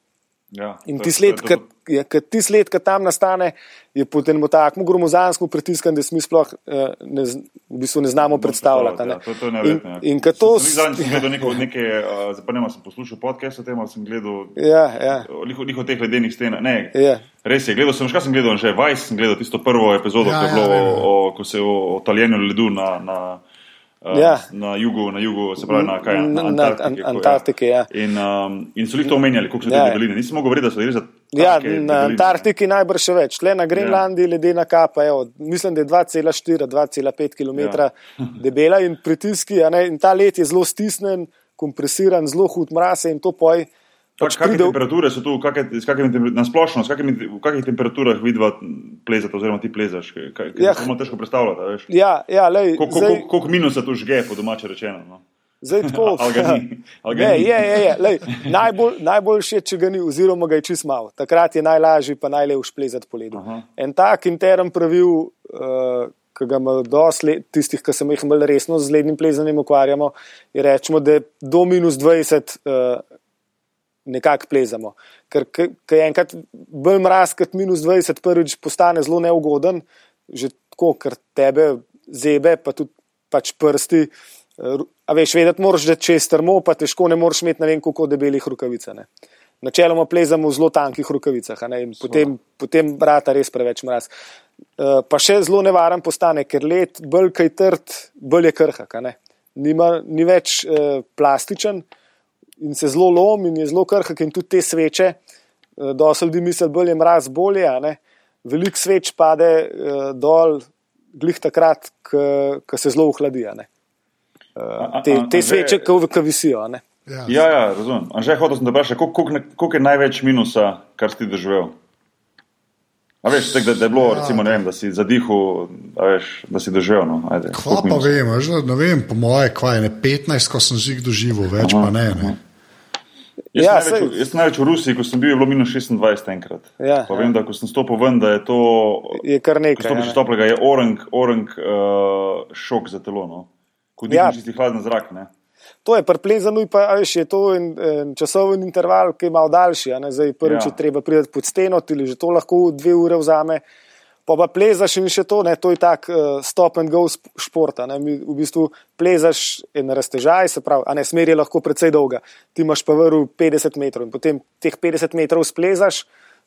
Ja, in ti sled, ki tam nastane, je potem tako gromozanskim pritiskom, da mi sploh uh, ne, v bistvu ne znamo predstavljati. Ja, to, to in, ja. in to sem, sem gledal neko, neke, [laughs] uh, zaprnemo, sem poslušal podcast o tem, sem gledal ja, ja. njihov teh ledenih sten. Ne, ja. Res je, gledal sem, kaj sem gledal, že Vice, sem gledal tisto prvo epizodo, ja, ko, je bilo, ja, ja. O, o, ko se je o, o taljenju ledu na. na ja. na, jugu, na jugu, se pravi na, kaj, na Antarktiki. Na Antarktiki ja. in, um, in so jih to omenjali, koliko so ja, te debeline. Nisem mogel verjeti, da so res za. Ja, na Antarktiki najbrž še več. Tle na Grenlandiji ja. ledena kapa, evo, mislim, da je 2,4-2,5 km ja. [laughs] debela in pritiski. In ta let je zelo stisnen, kompresiran, zelo hud mraz in to poj. Pač kakšne pride... temperature so tu, kakšne, kakšne, na splošno, kakšne, v kakšnih temperaturah vidva plezati, oziroma ti plezaš? Kaj, ja. Samo težko predstavljati. Ja, ja, Koliko zdaj... kol, kol minusa tu žge, po domače rečeno? No? Zdaj [laughs] tako. [laughs] ne, je, je, je. Lej, najbolj, najboljši je, če ga ni, oziroma ga je čist malo. Takrat je najlažji, pa najlepši plezati po ledu. Aha. En tak intern pravil, uh, ki ga ima dosti tistih, ki se jih bolj resno z lednim plezanjem ukvarjamo, je rečemo, da je do minus 20. Uh, nekako plezamo. Ker je enkrat bolj mraz, kot minus 20, prvič postane zelo neugoden, že tako, ker tebe zebe, pa tudi pač prsti. Eh, a veš, vedeti moraš, da če je strmo, pa težko ne moreš imeti ne vem koliko debelih rukavic. Ne. Načeloma plezamo v zelo tankih rukavicah in potem, potem brata res preveč mraz. Uh, pa še zelo nevaren postane, ker let bolj kaj trd, bolj je krhak. Nima, ni več uh, plastičen, uh, in se zelo lom in je zelo krhk in tudi te sveče, eh, dosti ljudi misli, bolje je mraz, bolje. Veliko sveč pade uh, dol, glih takrat, ko se zelo uhladi. Uh, te, te sveče, ki visijo. Ja, ja, ja razumem. Že hotel sem te vprašati, koliko je največ minusa, kar si doživel? A veš, tak, da, da je bilo, ja, recimo, vem, da si zadihal, da si doživel. No. Hvala pa vem, ne vem, po moje, kvaj je 15, ko sem jih doživel, več aha, pa ne. ne. Jaz, ja, največ, sej... jaz največ v Rusiji, ko sem bil, je bilo minus 26 enkrat. Ja, pa vem, ja. da ko sem stopil ven, da je to. Je kar nekaj. Stopiš toplega, je orang, orang uh, šok za telo. No. Ko ja. dihaš čisti hladen zrak. Ne. To je preplezano, pa veš, je to en, en časoven interval, ki je malo daljši. Zdaj, prvič, ja. če treba priti pod steno, ti že to lahko dve ure vzame pa pa plezaš in še to, ne, to je tak uh, stop and go šport. V bistvu plezaš en raztežaj, se pravi, a ne smer je lahko precej dolga. Ti imaš pa vrhu 50 metrov in potem teh 50 metrov splezaš,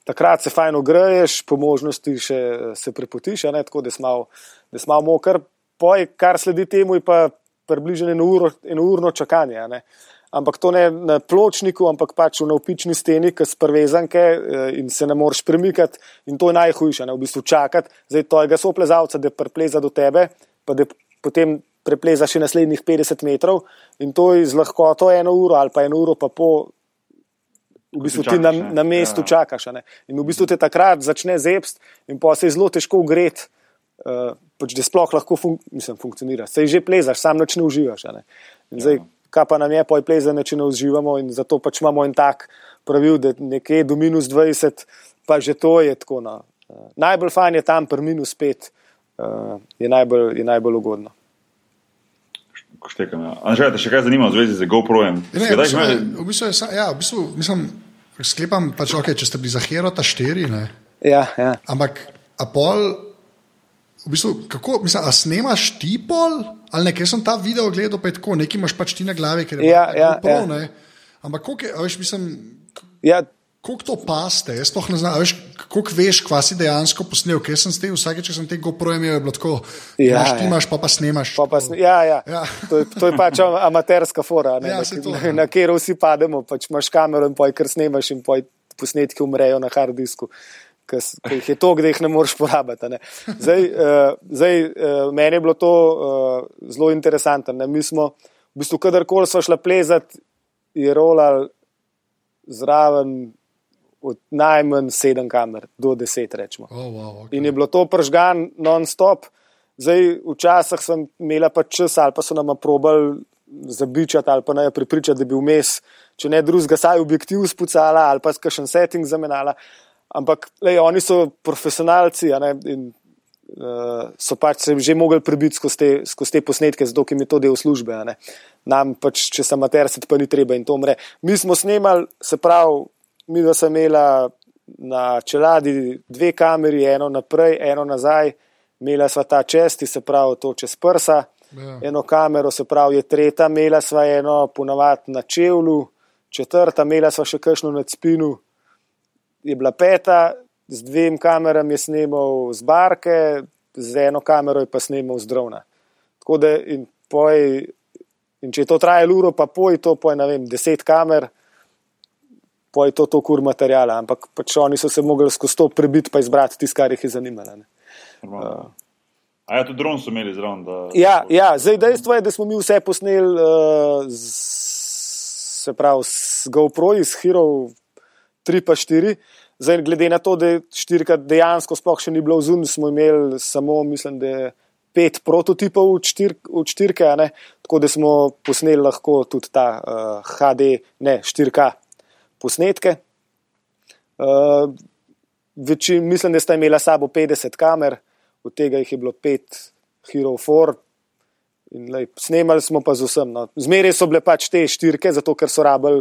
takrat se fajn ogreješ, po možnosti še se prepotiš, ne, tako da si malo mokr. Poj, kar sledi temu, je pa približno eno, uro, eno urno čakanje. Ne ampak to ne na pločniku, ampak pač v navpični steni, ki so prevezanke eh, in se ne moreš premikati. In to je najhujše, ne v bistvu čakati, zdaj tojega soplezalca, da prepleza do tebe, pa da potem prepleza še naslednjih 50 metrov in to je z lahkoto eno uro ali pa eno uro pa po. V bistvu ti na, na mestu ja. čakaš. Ne? In v bistvu te takrat začne zebst, in pa se je zelo težko ugret, uh, pač, da sploh lahko fun mislim, funkcionira. Se že plezaš, sam noč ne uživaš. Ne? Zdaj, ja kaj pa nam je poj plezanje, če ne uživamo in zato pač imamo en tak pravil, da nekje do minus 20, pa že to je tako. No. Najbolj fajn je tam, pri minus 5, uh, je, najbolj, je najbolj ugodno. Štekam, ja. Anže, te še kaj zanima v zvezi z GoPro-jem? Ne, v bistvu, v bistvu, ja, v bistvu, mislim, sklepam, pač, okay, če ste bili za Hero ta štiri. Ja, ja. Ampak Apol v bistvu, kako, mislim, a snemaš ti pol, ali ne, ker sem ta video gledal, pa je tako, nekaj imaš pač ti na glavi, ker je Ja, ja, GoPro, ja. ne. Ampak koliko je, veš, mislim, Ja, koliko to paste, jaz sploh ne znam, veš, koliko veš, kva si dejansko posnel, ker sem s tem, vsake, če sem te GoPro imel, je bilo tako, Ja, ja, ja. ti imaš, pa pa snemaš. pa pa, sne- ja, ja. Ja. To, je, to je pač am- amaterska fora, ne, Ja, na, to, na, ja. na katero vsi pademo. Pač imaš kamero in poj, kar snemaš, in poj, posnetki umrejo na hard disku. Ker ker jih je to, da jih ne moreš porabiti. Ne. Zdaj, uh, zdaj uh, meni je bilo to uh, zelo interesantno. Ne. Mi smo, v bistvu, kadarkoli smo šli plezati, je rolal zraven od najmanj sedem kamer do deset, rečemo. Oh, wow, okay. In je bilo to pržgan non-stop. Zdaj, včasih sem imela pa čas, ali pa so nam probali zabičati, ali pa naj pripričati, da bi vmes, če ne drugega, saj objektiv spucala ali pa kakšen setting zamenjala. Ampak lej, oni so profesionalci ne, in uh, so pač se že mogli prebiti skozi te, skozi te posnetke, zato mi je to del službe. Nam pač, če sem amater, se pa ni treba in to umre. Mi smo snemali, se pravi, mi da sem imela na čeladi dve kameri, eno naprej, eno nazaj, imela sva ta česti, se pravi, to čez prsa, Ja. eno kamero, se pravi, je tretja, imela sva eno ponavadi na čevlju, četrta, imela sva še kakšno na spinu, je bila peta, z dvem kamerami je snimal z barke, z eno kamero je pa snimal z drona. Tako da in, poj, in če je to trajalo uro, pa poj to, poj ne vem, deset kamer, poj to to kur materijala, ampak pač oni so se mogli skozi to prebiti pa izbrati tisto, kar jih je zanimalo. ne. Normalno. A ja, tudi dron so imeli zraven. Da... Ja, ja, zdaj dejstvo je, da smo mi vse posneli, uh, z, se pravi, s GoPro, iz Hero 3 pa 4. Zdaj, glede na to, da je štirka dejansko sploh še ni bilo vzun, smo imeli samo, mislim, da je pet prototipov od, štir, od štirke, ne? tako da smo posneli lahko tudi ta uh, HD, ne 4K posnetke. Uh, večin, mislim, da sta imela sabo 50 kamer, od tega jih je bilo 5 Hero 4. In, lej, snemali smo pa z vsem. No. Zmeraj so bile pač te štirke, zato ker so rabili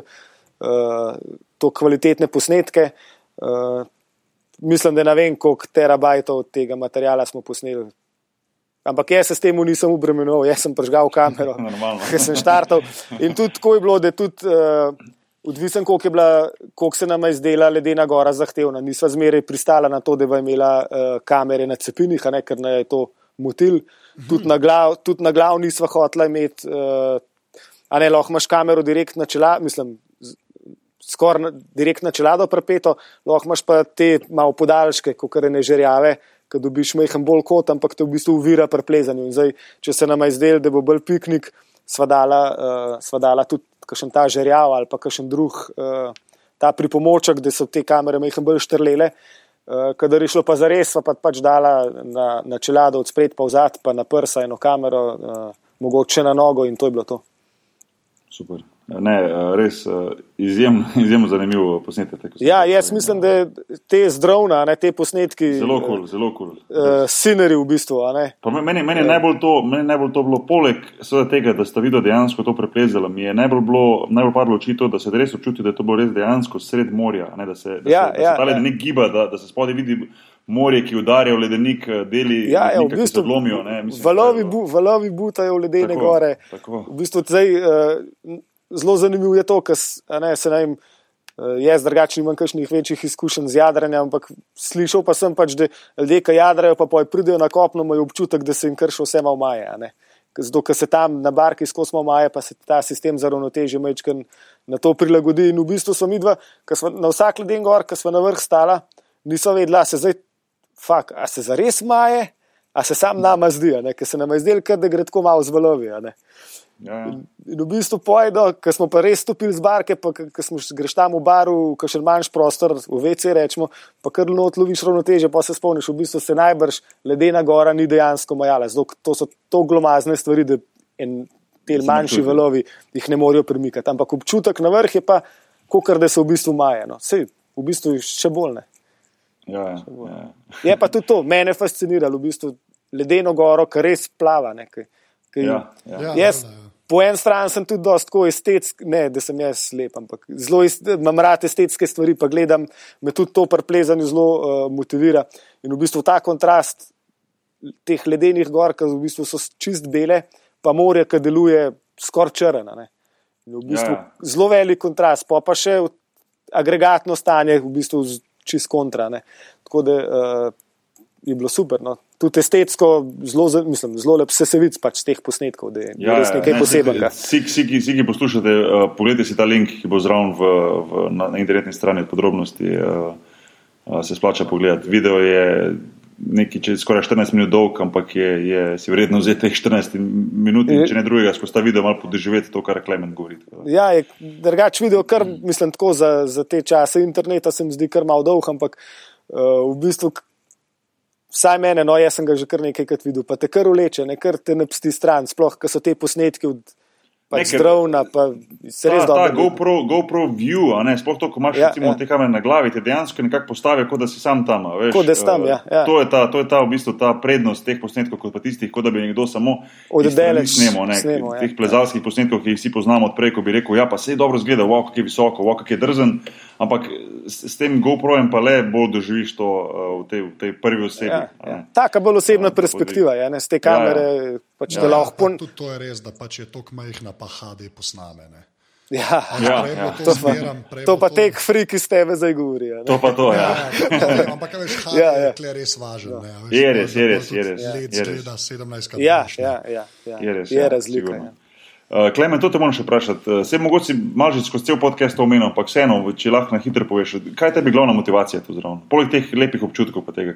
to kvalitetne posnetke. Uh, mislim, da ne vem, koliko terabajtov tega materijala smo posneli. Ampak jaz se s tem nisem obremenil, jaz sem pržgal kamero, [laughs] ker sem štartal. In tudi tako je bilo, da je tudi. Uh, Odvisen, koliko, je bila, koliko se nam je zdela ledena gora zahtevna. Nisva zmeraj pristala na to, da bi imela uh, kamere na cepinih, a ne, ker naj je to motil. Tudi na glav, tudi na glav nisva hotela imeti, uh, a ne lahko imaš kamero direkt na čelado, mislim, skoraj na- direkt na čelado prepeto, lahko imaš pa te malo podaljške, kot ne žerjave, ki dobiš majhen bolj kot, ampak te v bistvu uvira pri plezanju. In zdaj, če se nam je zdelo, da bo bolj piknik, sva dala, uh, sva dala tudi kakšen ta žerjav ali pa kakšen drug uh, ta pripomoček, da so te kamere majhen bolj štrlele. Uh, kadar je šlo pa za res, pa pač dala na, na čelado od spred pa vzad, pa na prsa eno kamero, uh, mogoče na nogo in to je bilo to. Super. Ne, eh, res eh, izjemno, [laughs] izjemno zanimivo posnetek. Ja, jaz mislim, da te zdravna, ne, te posnetki, Zelo kul, cool, zelo kul. Cool. uh, sineri v bistvu. Meni, meni, je najbolj to, meni je najbolj to bilo, poleg tega, da sta videla dejansko to preplezala, mi je najbolj, bilo, najbolj padlo v oči to, da se res občuti, da je to bilo res dejansko sred morja. Ne, da se, da Ja, se, da ja, se ta ja. ledenik giba, da, da se spodaj vidi morje, ki udarja v ledenik, eh, deli Ja, ja, v ledenika, ki se bistvu, odlomijo. ne, mislim, valovi, je bu, valovi butajo v ledene Tako, gore. tako. V bistvu zdaj, uh, zelo zanimivo je to, ker se ne vem. Uh, jaz drugače nimam kakšnih večjih izkušenj z jadranjem, ampak slišal pa sem pač, da ljudje, ki jadrajo, pa poj pridejo na kopno, imajo občutek, da se jim krši vse malo maje. ne. Zato, ker se tam na barki skozi malo maje, pa se ta sistem za ravnotežje mečken na to prilagodi. In v bistvu smo mi dva, ki smo na vsak leden gor, ki smo na vrh stala, nismo vedela, se zdaj, fak, a se zares maje, a se sam nama zdi, ne, ker se nam je zdelo, kar da gre tako malo z valovi. a ne. Ja, ja. In v bistvu pojdo, ker smo pa res stopili z barke, pa ker smo greš tam v baru, ki še manjš prostor, v WC rečemo, pa kar not loviš ravnoteže, pa se spomniš, v bistvu se najbrž ledena gora ni dejansko majala. Zato to so to glomazne stvari, da en, te manjši valovi jih ne morejo premikati. Ampak občutek na vrh je pa, kot da se v bistvu maje. No. Sej, v bistvu še bolj ne. Ja, ja, ja. Je pa tudi to, mene fasciniralo, v bistvu ledeno goro, ki res plava. Ne, ki, Ja, ja. Ja, Jaz, ja. po eni strani sem tudi dosta tako estetski, ne da sem jaz slep, ampak zelo imam rad estetske stvari, pa gledam, me tudi to pri plezanju zelo uh, motivira. In v bistvu ta kontrast teh ledenih gor, ki v bistvu so čist bele, pa morje, ki deluje skoraj črna. V bistvu Ja, ja. Zelo velik kontrast, pa pa še v- agregatno stanje, v bistvu čist kontra. Ne. Tako da uh, je bilo super. No. Tudi estetsko, zelo, mislim, zelo lep se se vidi pač teh posnetkov, da je ja, res nekaj ne, posebnega. Vsi, ki- poslušate, uh, pogledajte si ta link, ki bo zraven v, v, na, na internetni strani od podrobnosti. Uh, uh, se splača pogledati. Video je nekaj, če je skoraj 14 minut dolg, ampak je, je si vredno vzeti teh 14 minut in če ne drugega, skozi ta video malo podoživeti to, kar Klemen govori. Ja, je drugač video, kar mislim tako za, za te čase interneta, se mi zdi kar malo dolg, ampak uh, v bistvu, vsaj mene, no, jaz sem ga že kar nekajkrat videl, pa te kar uleče, ne kar te napsti stran, sploh, ker so te posnetki od pač zdravna, pa se res Ta, ta dobro. GoPro, GoPro View, a ne, sploh to, ko imaš Ja, recimo, ja. te kamere na glavi, te dejansko nekako postavijo, kot da si sam tam. a Veš, Kot da si tam, eh, ja, ja. To, je ta, to je ta, v bistvu, ta prednost teh posnetkov, kot pa tistih, kot da bi nekdo samo Od iz strani daleč snemal, ne, snemal, ja. teh plezalskih posnetkov, ki jih vsi poznamo odprej, ko bi rekel, ja, pa se je dobro zgleda, wow, kako je visoko, wow, kako je drzen, ampak s, s tem GoProjem pa le bolj doživiš to uh, v, tej, v tej prvi osebi. Ja, ja. Taka bolj osebna Ja, perspektiva, ja, ne, z te Ja, ja. kamere, pač, Ja, lahko pon... Tudi to je res, da pač je tako majhna, pa HD posname. Ne. Ja, Ja, Prej je ja. bilo to to pa, zmeram, je to pa tek frik iz tebe zdaj govori. a ne. To pa to, ja. Ja, to ampak a veš, HD Ja, ja, ja. je tukaj res važen. Ne, a veš, Je to res, da je pol res, tudi je res, Led je res. zgleda 17 krat. Ja, boljše, ne. ja, ja, ja. Je res. je ja, razlika. sigurno. Ja. Uh, Klemen, to te moram še vprašati. Uh, Vse mogoče že skozi cel podcast omenil, ampak vseeno, če lahko na hitro poveš, kaj je tebi glavna motivacija tu zraven? Poleg teh lepih občutkov, pa tega,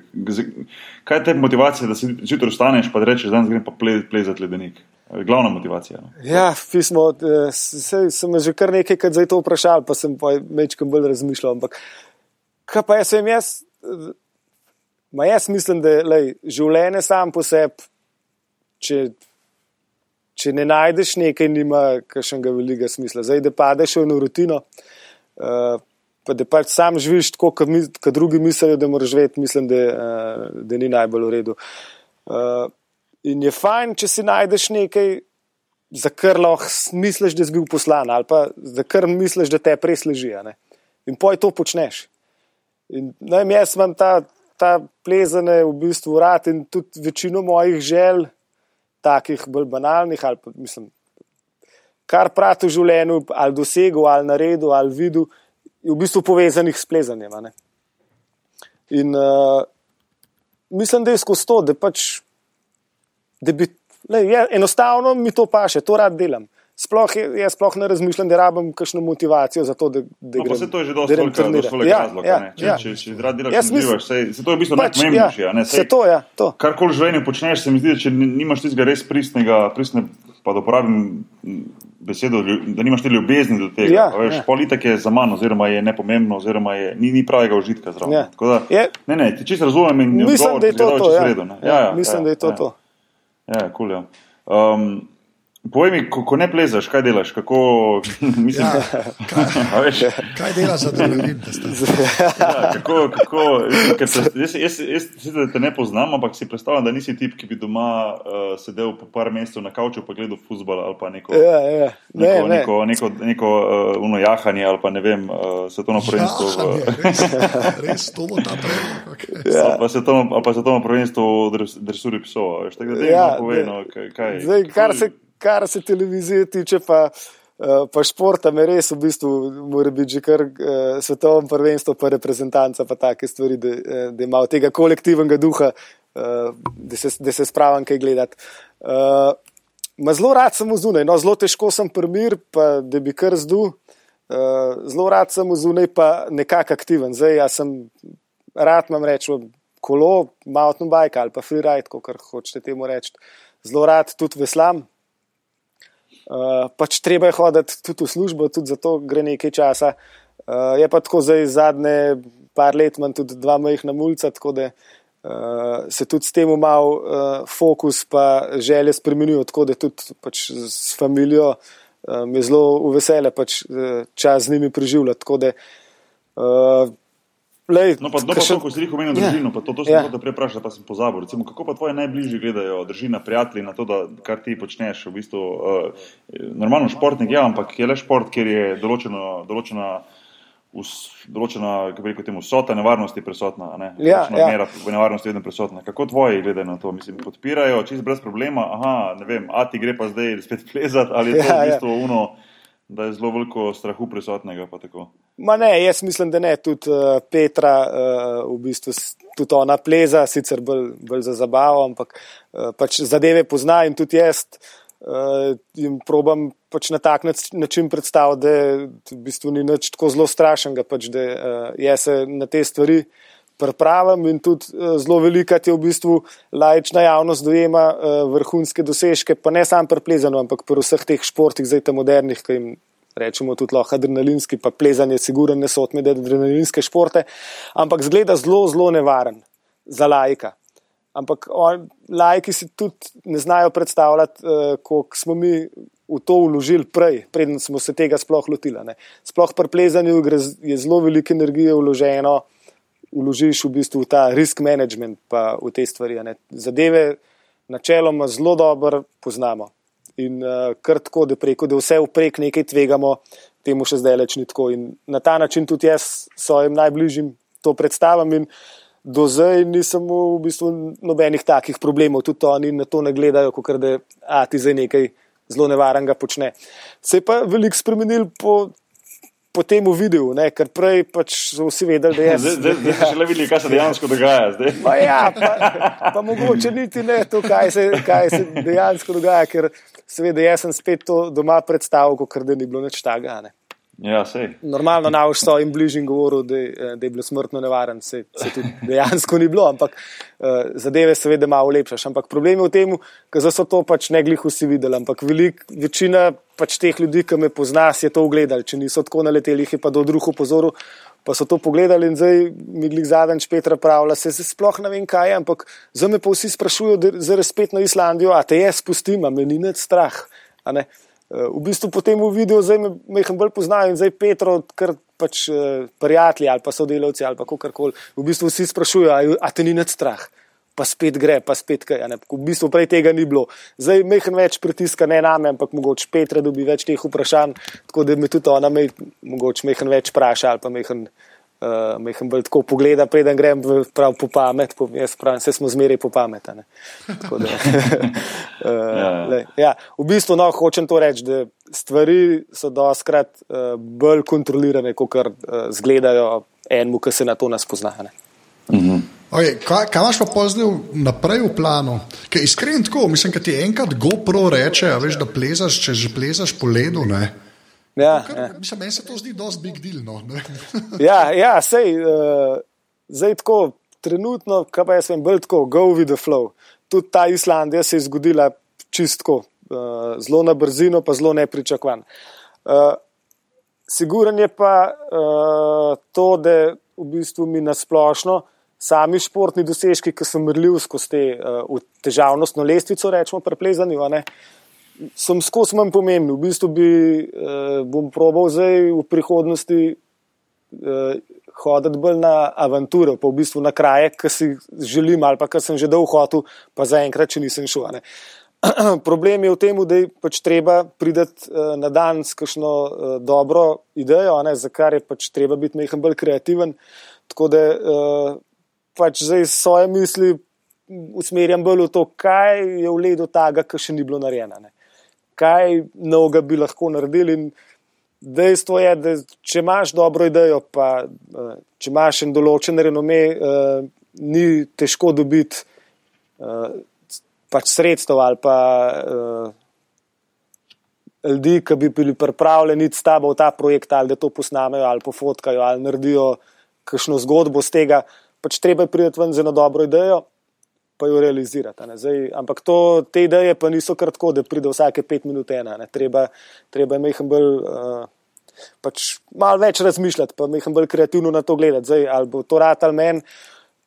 kaj je tebi motivacija, da si zjutraj vstaneš in rečeš, danes grem pa ple, plezati ledenik? Eh, Glavna motivacija. No? Ja, pismo, eh, se, sem že kar nekajkrat zdaj to vprašal, pa sem pa večkrat bolj razmišljal. Ampak kaj pa jaz vem, jaz, eh, ma jaz mislim, da lej, življenje sam po sebi, če ne najdeš nekaj, nima kakšnega velikega smisla. Zdaj, da padeš v eno rutino, uh, pa da pač sam živiš tako, kot mi- kot drugi mislijo, da moraš živeti, mislim, da, uh, da ni najbolj v redu. Uh, in je fajn, če si najdeš nekaj, za kar lahko misliš, da si bil poslan, ali pa za kar misliš, da te res leži. In poj to počneš. In ne jaz imam ta, ta plezanje v bistvu rad in tudi večino mojih želj, takih bolj banalnih, ali pa mislim, kar prav v življenju, ali dosegel, ali naredil, ali videl, je v bistvu povezanih s plezanjem. In uh, mislim, da je skozi to, da pač da bi, le, je, enostavno mi to paše, to rad delam. Sploh, jaz sploh ne razmišljam, da rabim kakšno motivacijo za to, da, da No, grem. se to je že dosti velik Ja, razlog. ja, ne. Če, ja. če, če rad delaš, se mislim- uživaš, sej- sej to je v bistvu Pač, najpomembnejše. ja, ne, se sej- to, ja, to. Karkoli v življenju počneš, se mi zdi, da če ni- nimaš tistega res pristnega, pristne, pa da uporabim besedo, da nimaš te ljubezni do tega. Ja, veš, ja. Politik je za manj, oziroma je nepomembno, oziroma je, ni, ni pravega užitka zraven. Ja. Tako Da, Je- ne, ne, ti čisto razumem in Mislim, odgovor da je to to. čisto Ja. v redu, ne. Ja, mislim, da je to ja. to. Ja, cool, ja. Um, povej mi, ko, ko ne plezaš, kaj delaš? Kako, [laughs] mislim, Ja, kaj, a veš, kaj dela za adrenalin? da ste- ja, kako, kako, ker se, jaz, jaz, jaz sicer te ne poznam, ampak si predstavljam, da nisi tip, ki bi doma uh, sedel po par mesecev na kavču pa gledal futbol ali pa neko. Ja, ja. Ne, Neko, ne. neko, neko, neko uh, uno jahanje ali pa ne vem, uh, svetovno prvenstvo. Jahanje, res, [laughs] res, to bo ta predlog. Okay. Ja. Ali pa svetovno, ali pa svetovno prvenstvo v dres- dresuri psov. tako da daj, Ja, ja, povej, ne. no, kaj. Zdaj, kar se, kar se televizije tiče, pa, eh, pa športa, me res v bistvu mora biti že kar uh, svetovno prvenstvo, pa reprezentanca, pa take stvari, da, eh, da ima tega kolektivnega duha, uh, da, se, da se spravim kaj gledati. Ma zelo rad sem zunaj, no, zelo težko sem primir, pa da bi kar zdu. Zelo rad sem zunaj, pa nekako aktiven. Zdaj, jaz sem rad, imam reči, kolo, mountain bike ali pa freeride, kot hočete temu reči. Zelo rad tudi veslam. Uh, pač treba je hoditi tudi v službo, tudi zato gre nekaj časa. Uh, je pa tako zdaj zadnje par let, imam tudi dva majhna mulca, tako da uh, se tudi s tem mal uh, fokus pa želje spremenijo, tako da tudi pač s familijo uh, mi je zelo v veselje pač, uh, čas z njimi preživljati. Tako da, uh, lej, No, pa, no, kakšen- to, ko si rekel, omenil Ja. družino, pa to, to sem Ja. hotel prej vprašati, pa sem pozabil. Recimo, kako pa tvoji najbližji gledajo, družina, prijatelji na to, da, kar ti počneš? V bistvu, uh, normalno športnik je, ampak je le šport, kjer je določeno, določena določena, kako rekel, temu, vsota nevarnosti prisotna. Ne? Ja, ja. Mera v nevarnosti vedno prisotna. Kako tvoji gledajo na to? Mislim, podpirajo čist brez problema. Aha, ne vem, a ti gre pa zdaj spet plezati ali je to Ja, v ja. bistvu uno, da je zelo veliko strahu prisotnega. Ma ne, jaz mislim, da ne. Tudi uh, Petra, uh, v bistvu tudi ona pleza, sicer bolj, bolj za zabavo, ampak uh, pač zadeve pozna in tudi jaz uh, jim probam pač na tak način predstaviti, da v bistvu ni nič tako zelo strašnega, pač, da uh, jaz se na te stvari pripravim in tudi uh, zelo velika je v bistvu laična javnost dojema uh, vrhunske dosežke, pa ne samo pri plezanju, ampak pri vseh teh športih, zdaj tam modernih, ki jim rečemo tudi lahko adrenalinski, pa plezanje, siguren ne so med adrenalinske športe, ampak zgleda zelo, zelo nevaren za lajka. Ampak on, lajki si tudi ne znajo predstavljati, uh, koliko smo mi v to vložili prej, preden smo se tega sploh lotili. ne. Sploh pri plezanju je zelo veliko energije vloženo, vložiš v bistvu v ta risk management, pa v te stvari. ne. Zadeve načeloma zelo dobro poznamo. In uh, kar tako, da preko, da vse vprek nekaj tvegamo, temu še zdaj leč ni tako. In na ta način tudi jaz svojim najbližjim to predstavljam. In do zdaj nisem v bistvu nobenih takih problemov, tudi oni na to ne gledajo, kot da a, ti zdaj nekaj zelo nevarnega počne. Se je pa veliko spremenil po, po tem videu, ne? ker prej pač so vsi vedeli, da je Zdaj, zdaj, zdaj ste šele videli, kaj se dejansko dogaja. Zdaj. Pa ja, pa, pa mogoče niti ne to, kaj se, kaj se dejansko dogaja, ker seveda jaz sem spet to doma predstavil, kot da ni bilo nič taga. Ne. Ja, sej. Normalno na už svojim bližnjim govoril, da, je- da je bilo smrtno nevaren, se, se tudi dejansko ni bilo, ampak uh, zadeve seveda malo lepšaš. Ampak problem je v tem, ker so to pač ne glih vsi videli, ampak velik, večina pač teh ljudi, ki me pozna, si je to ogledali. Če niso tako naleteli, jih je pa do drugo pozoril, pa so to pogledali in zdaj mi glih zadnjič Petra pravila, se zdaj sploh ne vem kaj je, ampak zdaj me pa vsi sprašujejo, da zdaj spet na Islandijo, a te jaz spustim, a me ni nič strah. Eh, V bistvu po tem videu zdaj me, me jih bolj poznajo in zdaj Petro, ker pač eh, prijatelji ali pa sodelavci ali pa kakorkoli, v bistvu vsi sprašujejo, a, te ni nič strah. Pa spet gre, pa spet kaj. V bistvu prej tega ni bilo. Zdaj mehen več pritiska ne name, ampak mogoče Petra dobi več teh vprašanj, tako da me tudi ona me, mogoče mehen več vpraša ali pa mehen. Uh, Mehen bolj tako pogleda, preden grem v- prav po pamet, po, jaz pravim, vse smo zmeraj po pamet. a ne. Tako Da, uh, [laughs] ja. lej, ja, v bistvu no, hočem to reči, da stvari so doskrat uh, bolj kontrolirane, kot uh, zgledajo enemu, ki se na to nas pozna. ne. Okay, kaj, kaj imaš pa v- naprej v planu? Ker Iskreno tako, mislim, da ti enkrat GoPro reče, a veš, da plezaš, če že plezaš po ledu. Ne? Ja, Kar, ja. mislim, meni se to zdi dosti big deal. No, ne? [laughs] ja, ja sej, uh, zdaj tako, trenutno, kaj pa jaz vem, bolj tako, go with the flow. Tudi ta Islandija se je zgodila čistko, uh, zelo na brzino, pa zelo nepričakovan. Uh, Siguren je pa uh, to, da v bistvu mi nasplošno sami športni dosežki, ki so merljivi skozi te uh, težavnostno lestvico, rečemo, preplezani, a mi skozi manj pomembni. V bistvu bi, uh, bom probal zdaj v prihodnosti uh, hoditi bolj na avanturo, pa v bistvu na kraje, ki si želim ali pa ki sem že dolgo hotel, pa zaenkrat, če nisem šel. ne. [clears throat] Problem je v tem, da je pač treba priti uh, na dan s kakšno uh, dobro idejo, ne, za kar je pač treba biti mehen bolj kreativen. Tako da uh, pač zdaj svoje misli usmerjam bolj v to, kaj je v ledu taga, kar še ni bilo narejeno. ne. Kaj novega bi lahko naredili. In dejstvo je, da če imaš dobro idejo, pa eh, če imaš en določen renome, eh, ni težko dobiti eh, pač sredstev ali pa ljudi, ki bi bili pripravljeni s tabo v ta projekt, ali da to posnamejo, ali pofotkajo, ali naredijo kakšno zgodbo z tega. Pač treba je priti ven z eno dobro idejo, pa jo realizirati. Zdaj, ampak to, te ideje pa niso kar tako, da pride vsake pet minut ena. ne. Treba, treba je mehen bolj. Uh, Pač malo več razmišljati, pa mehen bolj kreativno na to gledati. Zdaj, ali bo to rad ali men,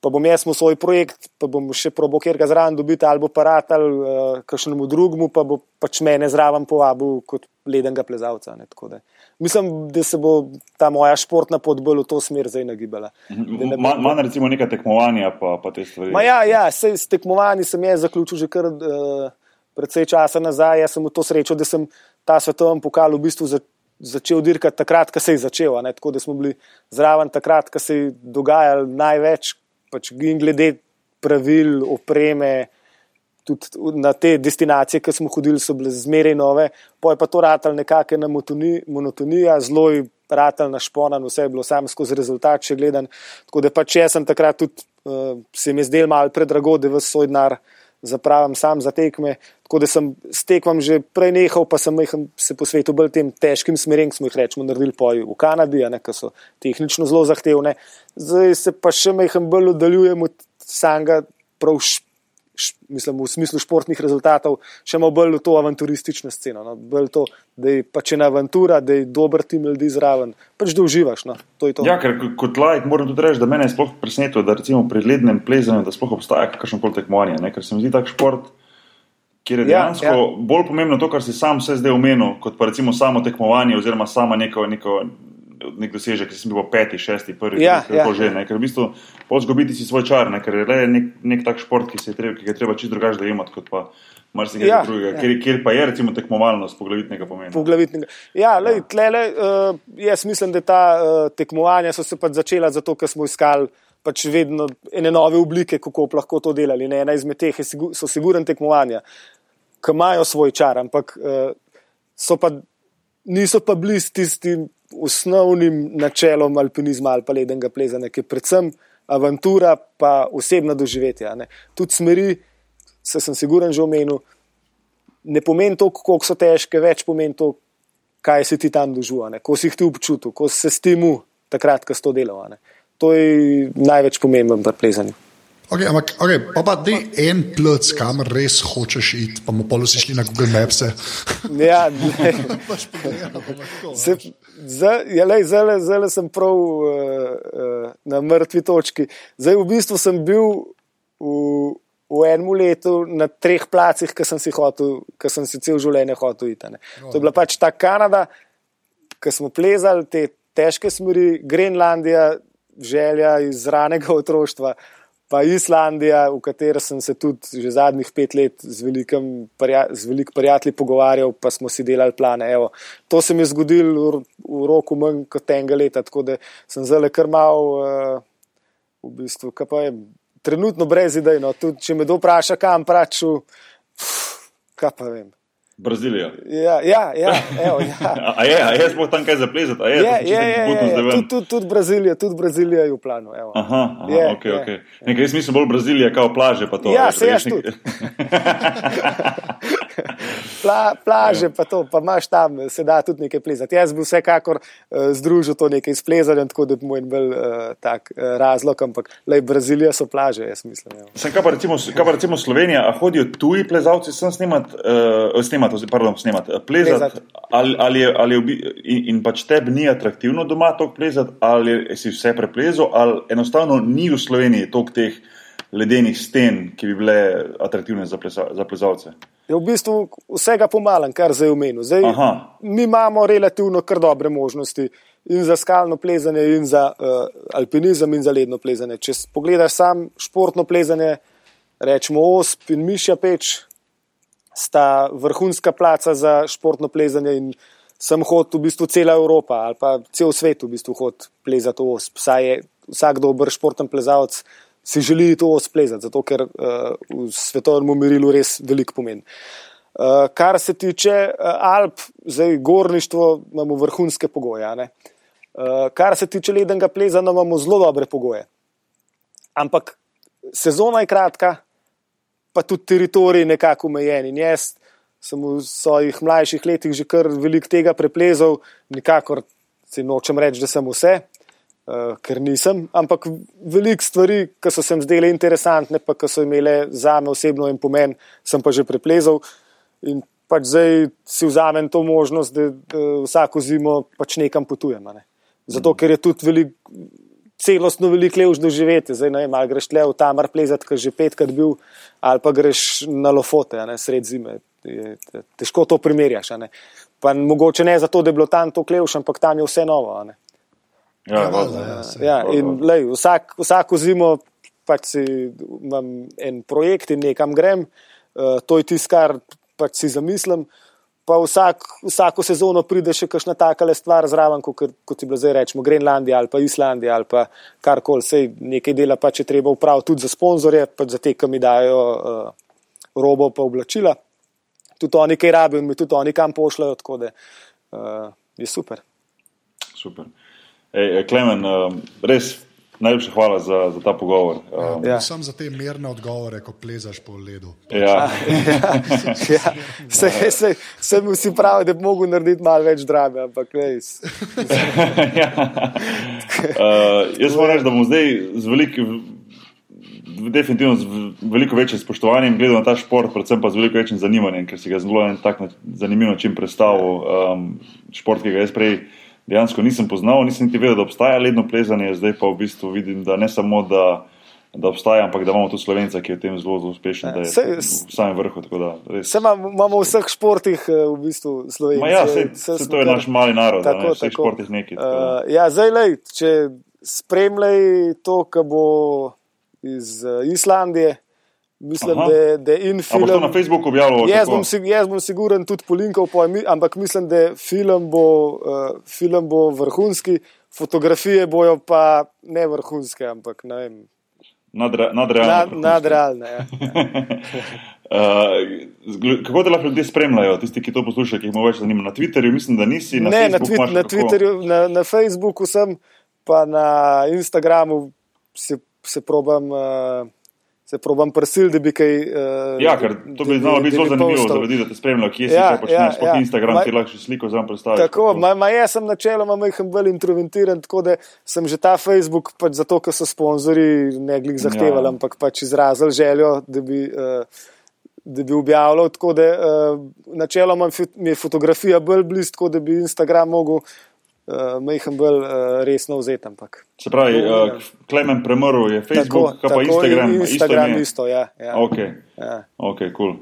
pa bom jaz imel svoj projekt, pa bom še probo, kjer ga zraven dobiti, ali bo pa rad ali uh, kakšnemu drugemu, pa bo pač mene zraven povabil kot ledenega plezalca. ne. Tako Da, mislim, da se bo ta moja športna pot bolj v to smer zdaj nagibala. Da ne bo- Ma- Manj recimo neka tekmovanja, pa, pa te stvari. Ma ja, ja sej, s tekmovanji sem jaz zaključil že kar uh, precej časa nazaj. Jaz sem v to srečo, da sem ta svetovni pokal v bistvu za, začel dirkati takrat, ko se je začel. Ne? Tako da smo bili zraven takrat, ko se je dogajalo največ, pač glede pravil, opreme. Tudi na te destinacije, ki smo hodili, so bile zmeraj nove, poje pa to ratal nekakšna monotonija, zelo je ratal na šponan, vse je bilo samo skozi rezultat, če gledam. Tako da pač jaz sem takrat tudi, uh, se mi je zdel malo predrago, da v svoj denar zapravim sam za tekme. Tako da sem s tekmom že prej nehal, pa sem se posvetil bolj tem težkim smerem, smo jih rečemo naredili poj v Kanadi, ki so tehnično zelo zahtevne. Zdaj se pa še meham bolj oddaljujem od samega prav mislim, v smislu športnih rezultatov, še malo bolj v to avanturistično sceno. No? Bolj to, da je pač ena avantura, da je dober tim ljudi zraven, pač da uživaš. No? To to. Ja, ker kot lajk moram tudi reči, da me je sploh presenetilo, da recimo pri lednem plezanju, da sploh obstaja kakšno koli tekmovanje, ne? ker se mi zdi tak šport. Ker je ja, dejansko ja, ja. bolj pomembno to, kar si sam vse zdaj omenil, kot pa recimo samo tekmovanje oziroma sama neko, neko, nek dosežek, ki sem bil peti, šesti, prvi, ja, ja. že ne. Ker v bistvu pozgobiti si svoj čar, ne? ker je le nek, nek tak šport, ki, treba, ki ga treba čisto drugače dojemati kot pa marsikaj ja, drugega. Ja. Ker, kjer pa je recimo tekmovalnost poglavitnega pomena. Poglavitnega. Ja, lej, ja. tlele, uh, jaz mislim, da ta uh, tekmovanja so se pač začela zato, ker smo iskali. Pač vedno ene nove oblike, kako lahko to delali. Ne? Ena izmed teh so sigurno tekmovanja, ki imajo svoj čar, ampak uh, pa, niso pa blizu tistim osnovnim načelom alpinizma ali pa ledenega plezanja, ki je predvsem avantura, pa osebna doživetja. Tudi smeri, se sem siguren že omenil, ne pomeni to, koliko so težke, več pomeni to, kaj si ti tam doživljal, ko si jih ti občutil, ko si se s tem takrat, ko si to delal. To je največ pomemben pri plezanju. Okay, ampak, okay, pa pa ti en plc, kamor res hočeš iti, pa mu polo si šli na Google Maps. ja, ne. [laughs] Zdaj ja, sem prav uh, uh, na mrtvi točki. Zdaj, v bistvu sem bil v, v enem letu na treh placih, ki sem si hotel, ki sem si cel življenje hotel iti. Oh, to je bila pač ta Kanada, ki smo plezali te težke smeri, Grenlandija, želja iz ranega otroštva pa Islandija, v kateri sem se tudi že zadnjih pet let z velikim velik prijatelji pogovarjal, pa smo si delali plane. Evo, to se mi je zgodilo v roku manj kot enega leta, tako da sem zelo krmal, uh, v bistvu, kaj pa je trenutno brez idej. No, tudi če me kdo vpraša, kam praču, kaj pa vem. Brazilija. Ja, ja, ja, evo, ja. [laughs] a je, a je sploh tam kaj zaplezati? Je, je, je, je, je. Tudi, tudi, tudi Brazilija, tudi Brazilija je v planu. Evo. Aha, aha je, ok, je. ok. Nekaj, jaz mislim bolj Brazilija, kao plaže pa to. Ja, se jaz tudi. [laughs] Pla, plaže, pa to, pa imaš tam, se da tudi nekaj plezati. Jaz bi vsekakor uh, združil to nekaj splezanja, tako da bi moj bolj uh, tak uh, razlog, ampak le Brazilija so plaže, jaz mislim. Sem, kaj, pa recimo, kaj pa recimo Slovenija, a hodijo tuji plezalci sem snemati, uh, snemati, pardon, snemati, plezati, plezati. Ali, ali je, ali je, in, in pač tebi ni atraktivno doma to plezati, ali si vse preplezal, ali enostavno ni v Sloveniji toliko teh ledenih sten, ki bi bile atraktivne za, pleza, za plezalce je v bistvu vsega pomalen, kar zdaj omenil. Zdaj, mi imamo relativno kar dobre možnosti in za skalno plezanje, in za uh, alpinizem, in za ledno plezanje. Če pogledaš sam športno plezanje, rečemo Osp in Mišja Peč, sta vrhunska placa za športno plezanje in sem hod v bistvu cela Evropa ali pa cel svet v bistvu hod plezati v Osp. Saj je vsak dober športen plezalec si želi to splezati, zato ker uh, v svetovnem merilu res veliko pomeni. Uh, kar se tiče uh, Alp, zdaj gorništvo, imamo vrhunske pogoje. Uh, kar se tiče ledenega plezanja, imamo zelo dobre pogoje. Ampak sezona je kratka, pa tudi teritorij nekako omejen. In jaz sem v svojih mlajših letih že kar veliko tega preplezal, nikakor se nočem reči, da sem vse, uh, ker nisem. Ampak veliko stvari, ki so se mi zdele interesantne, pa ki so imele za me osebno en pomen, sem pa že preplezal. In pač zdaj si vzamem to možnost, da, da vsako zimo pač nekam potujem. Ne. Zato, ker je tudi velik, celostno veliko lež doživeti. Zdaj, ne vem, ali greš le v tamar plezati, ker že petkrat bil, ali pa greš na lofote, ne, sred zime. Je, težko to primerjaš. Pa mogoče ne zato, da je bilo tam to klevš, ampak tam je vse novo. Ja, ja, valda, ja, ja, in, lej, vsak, vsako zimo pač si, imam en projekt in nekam grem, uh, to je tisto, kar pač si zamislim. pa vsak, vsako sezono pride še kakšna taka stvar zraven, kot, kot je bilo zdaj rečemo, Grenlandija ali pa Islandija ali pa karkoli, sej nekaj dela pa če treba upraviti tudi za sponzorje, pa za te, ki mi dajo uh, robo pa oblačila. Tudi oni kaj rabijo in mi tudi oni kam pošljajo, tako da uh, je super. Super. Ej, Klemen, uh, res Najlepša hvala za, za ta pogovor. Um, ja. Sam za te mirne odgovore, ko plezaš po ledu. Ja. [laughs] ja. ja. Se, se, se mi vsi pravi, da bi mogel narediti malo več drame, ampak res. [laughs] ja. uh, jaz moram reči, da bom zdaj z velikim. Definitivno z veliko večjim spoštovanjem gledal na ta šport, predvsem pa z veliko večjim zanimanjem, ker si ga zelo na tak zanimiv način predstavil. Um, šport, ki ga jaz prej dejansko nisem poznal, nisem niti vedel, da obstaja ledno plezanje, zdaj pa v bistvu vidim, da ne samo da. Da obstaja, ampak da imamo tudi slovenca, ki je v tem zelo, zelo uspešen, da je se, v samem vrhu. Vse imamo v vseh športih, eh, v bistvu slovenci. Ja, se, se, se to je kar, naš mali narod, tako, ne, v vseh tako. športih nekaj. Uh, ja, zdaj, lej, če spremljaj to, kar bo iz uh, Islandije, Mislim, Aha. da, da je in film. To na Facebooku objavljeno. Jaz, jaz bom siguren tudi polinkal, ampak mislim, da film bo, uh, film bo vrhunski, fotografije bojo pa ne vrhunske, ampak ne vem. Nadrealne. Nad, nadrealne ja. [laughs] uh, kako te lahko ljudje spremljajo, tisti, ki to poslušajo, ki jih več zanima? Na Twitterju, mislim, da nisi na ne, Facebooku. Na, twi na Twitterju, na, na Facebooku sem, pa na Instagramu se, se probam. Uh, se probam prisil, da bi kaj. Uh, ja, ker to bi znalo biti zelo zanimivo za ljudi, da te spremljajo, kje si, ja, kaj počneš, ja, sploh ja. Instagram, ti lahko sliko za predstaviti. Tako, ma, ma jaz sem načeloma majhen bolj introventiran, tako da sem že ta Facebook, pač zato, ker so sponzori ne glih zahtevali, ja. ampak pač izrazil željo, da bi. Uh, Da bi objavljal, tako da uh, načeloma mi je fotografija bolj blizu, tako da bi Instagram mogel uh, eh, majhen bolj uh, resno vzeti. Ampak. Se pravi, uh, Klemen premrl je Facebook, tako, pa tako Instagram. Instagram isto, isto ja. ja. Ok, ja. ok, cool.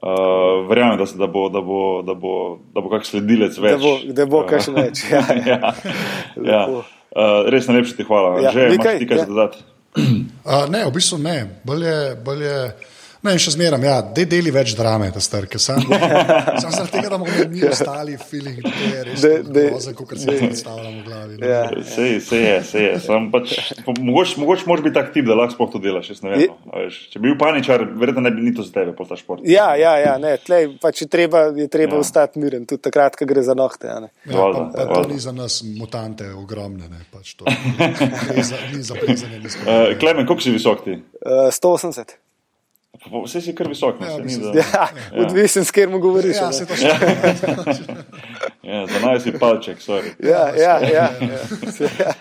Uh, verjamem, da, da bo, da bo, da bo, da bo kak sledilec več. Da bo, da bo kak še [laughs] več. Ja, ja. ja. Uh, res najlepše ti hvala. Ja, Že imaš ti kaj ja. dodati? Uh, [clears throat] ne, v bistvu ne. Bolje, bolje... Ne, še zmeraj, ja, da deli več drame, da strke. [laughs] Sam zaradi tega, da bomo mi ostali feeling, da je res grozen, kot se predstavljamo v glavi. Ja, se je, se je, se je. Pač, mogoče mogoč moraš biti tak tip, da lahko sploh to delaš. No. Če bi bil paničar, verjetno ne bi ni to za tebe, pa ta šport. Ja, ja, ja ne, tlej, pač je treba, je treba ja. ostati miren, tudi takrat, ko gre za nohte. Ja, ja, pa, pa to ni za nas mutante ogromne, ne, pač to ni za, ni za [laughs] plezanje. Uh, Klemen, koliko si visok ti? Uh, 180. Vse si kar visok, ja, ne ja, ja, Odvisen, s katerim govoriš. Ja, se to še ne. [laughs] Ja, za naj si palček, sorry. Ja, ja, ja. ja.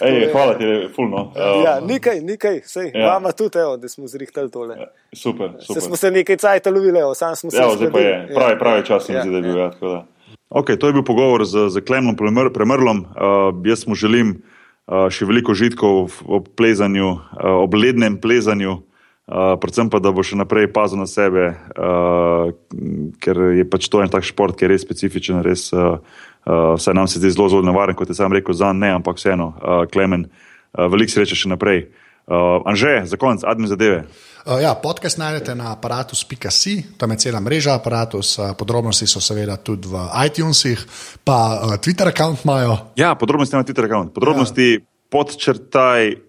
[laughs] Ej, hvala ti, fulno. Ja, nekaj, nekaj, sej, ja. vama tudi, evo, da smo zrihtali tole. Ja, super, super. Se smo se nekaj cajt lovili, evo, sam smo se. Ja, zdaj pa je, pravi, pravi čas, ja, da je bil, ja, tako da. Ok, to je bil pogovor z, z Klemnom Premrlom. Uh, jaz mu želim uh, še veliko žitkov ob plezanju, uh, ob lednem plezanju. Uh, predvsem pa, da bo še naprej pazil na sebe, uh, ker je pač to en tak šport, ki je res specifičen, res, uh, uh, vsaj nam se zdi zelo, zelo nevaren, kot je sam rekel, za ne, ampak vseeno, uh, Klemen, uh, veliko sreče še naprej. Uh, Anže, za konec, admi zadeve. Uh, ja, podcast najdete na aparatus.ca, tam je cela mreža aparatus, uh, podrobnosti so seveda tudi v iTunesih, pa uh, Twitter račun imajo. Ja, podrobnosti na Twitter račun, podrobnosti ja. podčrtaj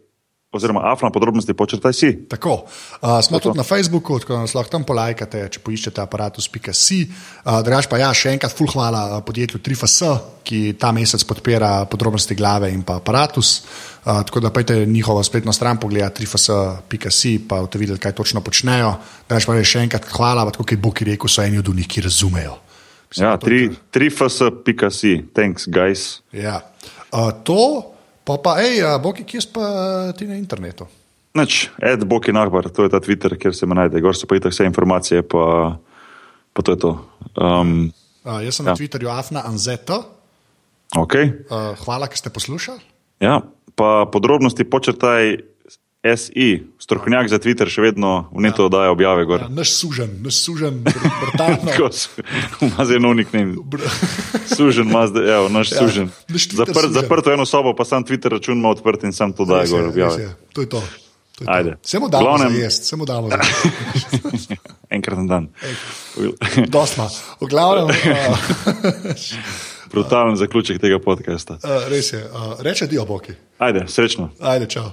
oziroma afna podrobnosti počrtaj si. Tako. Uh, smo tudi na Facebooku, tako da nas lahko tam polajkate, če poiščete aparatus.ca. Uh, Drugač pa ja, še enkrat ful hvala podjetju 3FS, ki ta mesec podpira podrobnosti glave in pa aparatus. Uh, tako da pejte njihovo spletno stran pogledati 3FS.ca, pa boste videli, kaj točno počnejo. Drugač pa še enkrat hvala, tako kot je Bog rekel, so eni od njih, ki razumejo. Mislim, ja, 3FS.ca, thanks guys. Ja. Uh, to. Pa pa, hej, Boki, kje si pa ti na internetu? Noč, Ed Boki Nahbar, to je ta Twitter, kjer se me najde, gor so pa itak vse informacije, pa, pa to je to. Um, uh, jaz sem ja. na Twitterju Afna Anzeta. Okay. Uh, hvala, ker ste poslušali. Ja, pa podrobnosti počrtaj SI, strokovnjak za Twitter, še vedno v neto ja. daje objave. Ja, naš sužen, naš sužen, brtalno. [laughs] Ima zelo nik ne. Sužen, ima zdaj, evo, naš ja, sužen. Zaprt, zaprto eno sobo, pa sam Twitter račun ima odprt in sam to daje gor objave. To je to. To je to. Ajde. Se mu damo Glavnem- za jesti, se mu damo za [laughs] jesti. Enkrat na dan. Dostma. V glavnem, [laughs] uh, Brutalen zaključek tega podcasta. uh, res je. Uh, reče dio, boki. Ajde, srečno. Ajde, čau.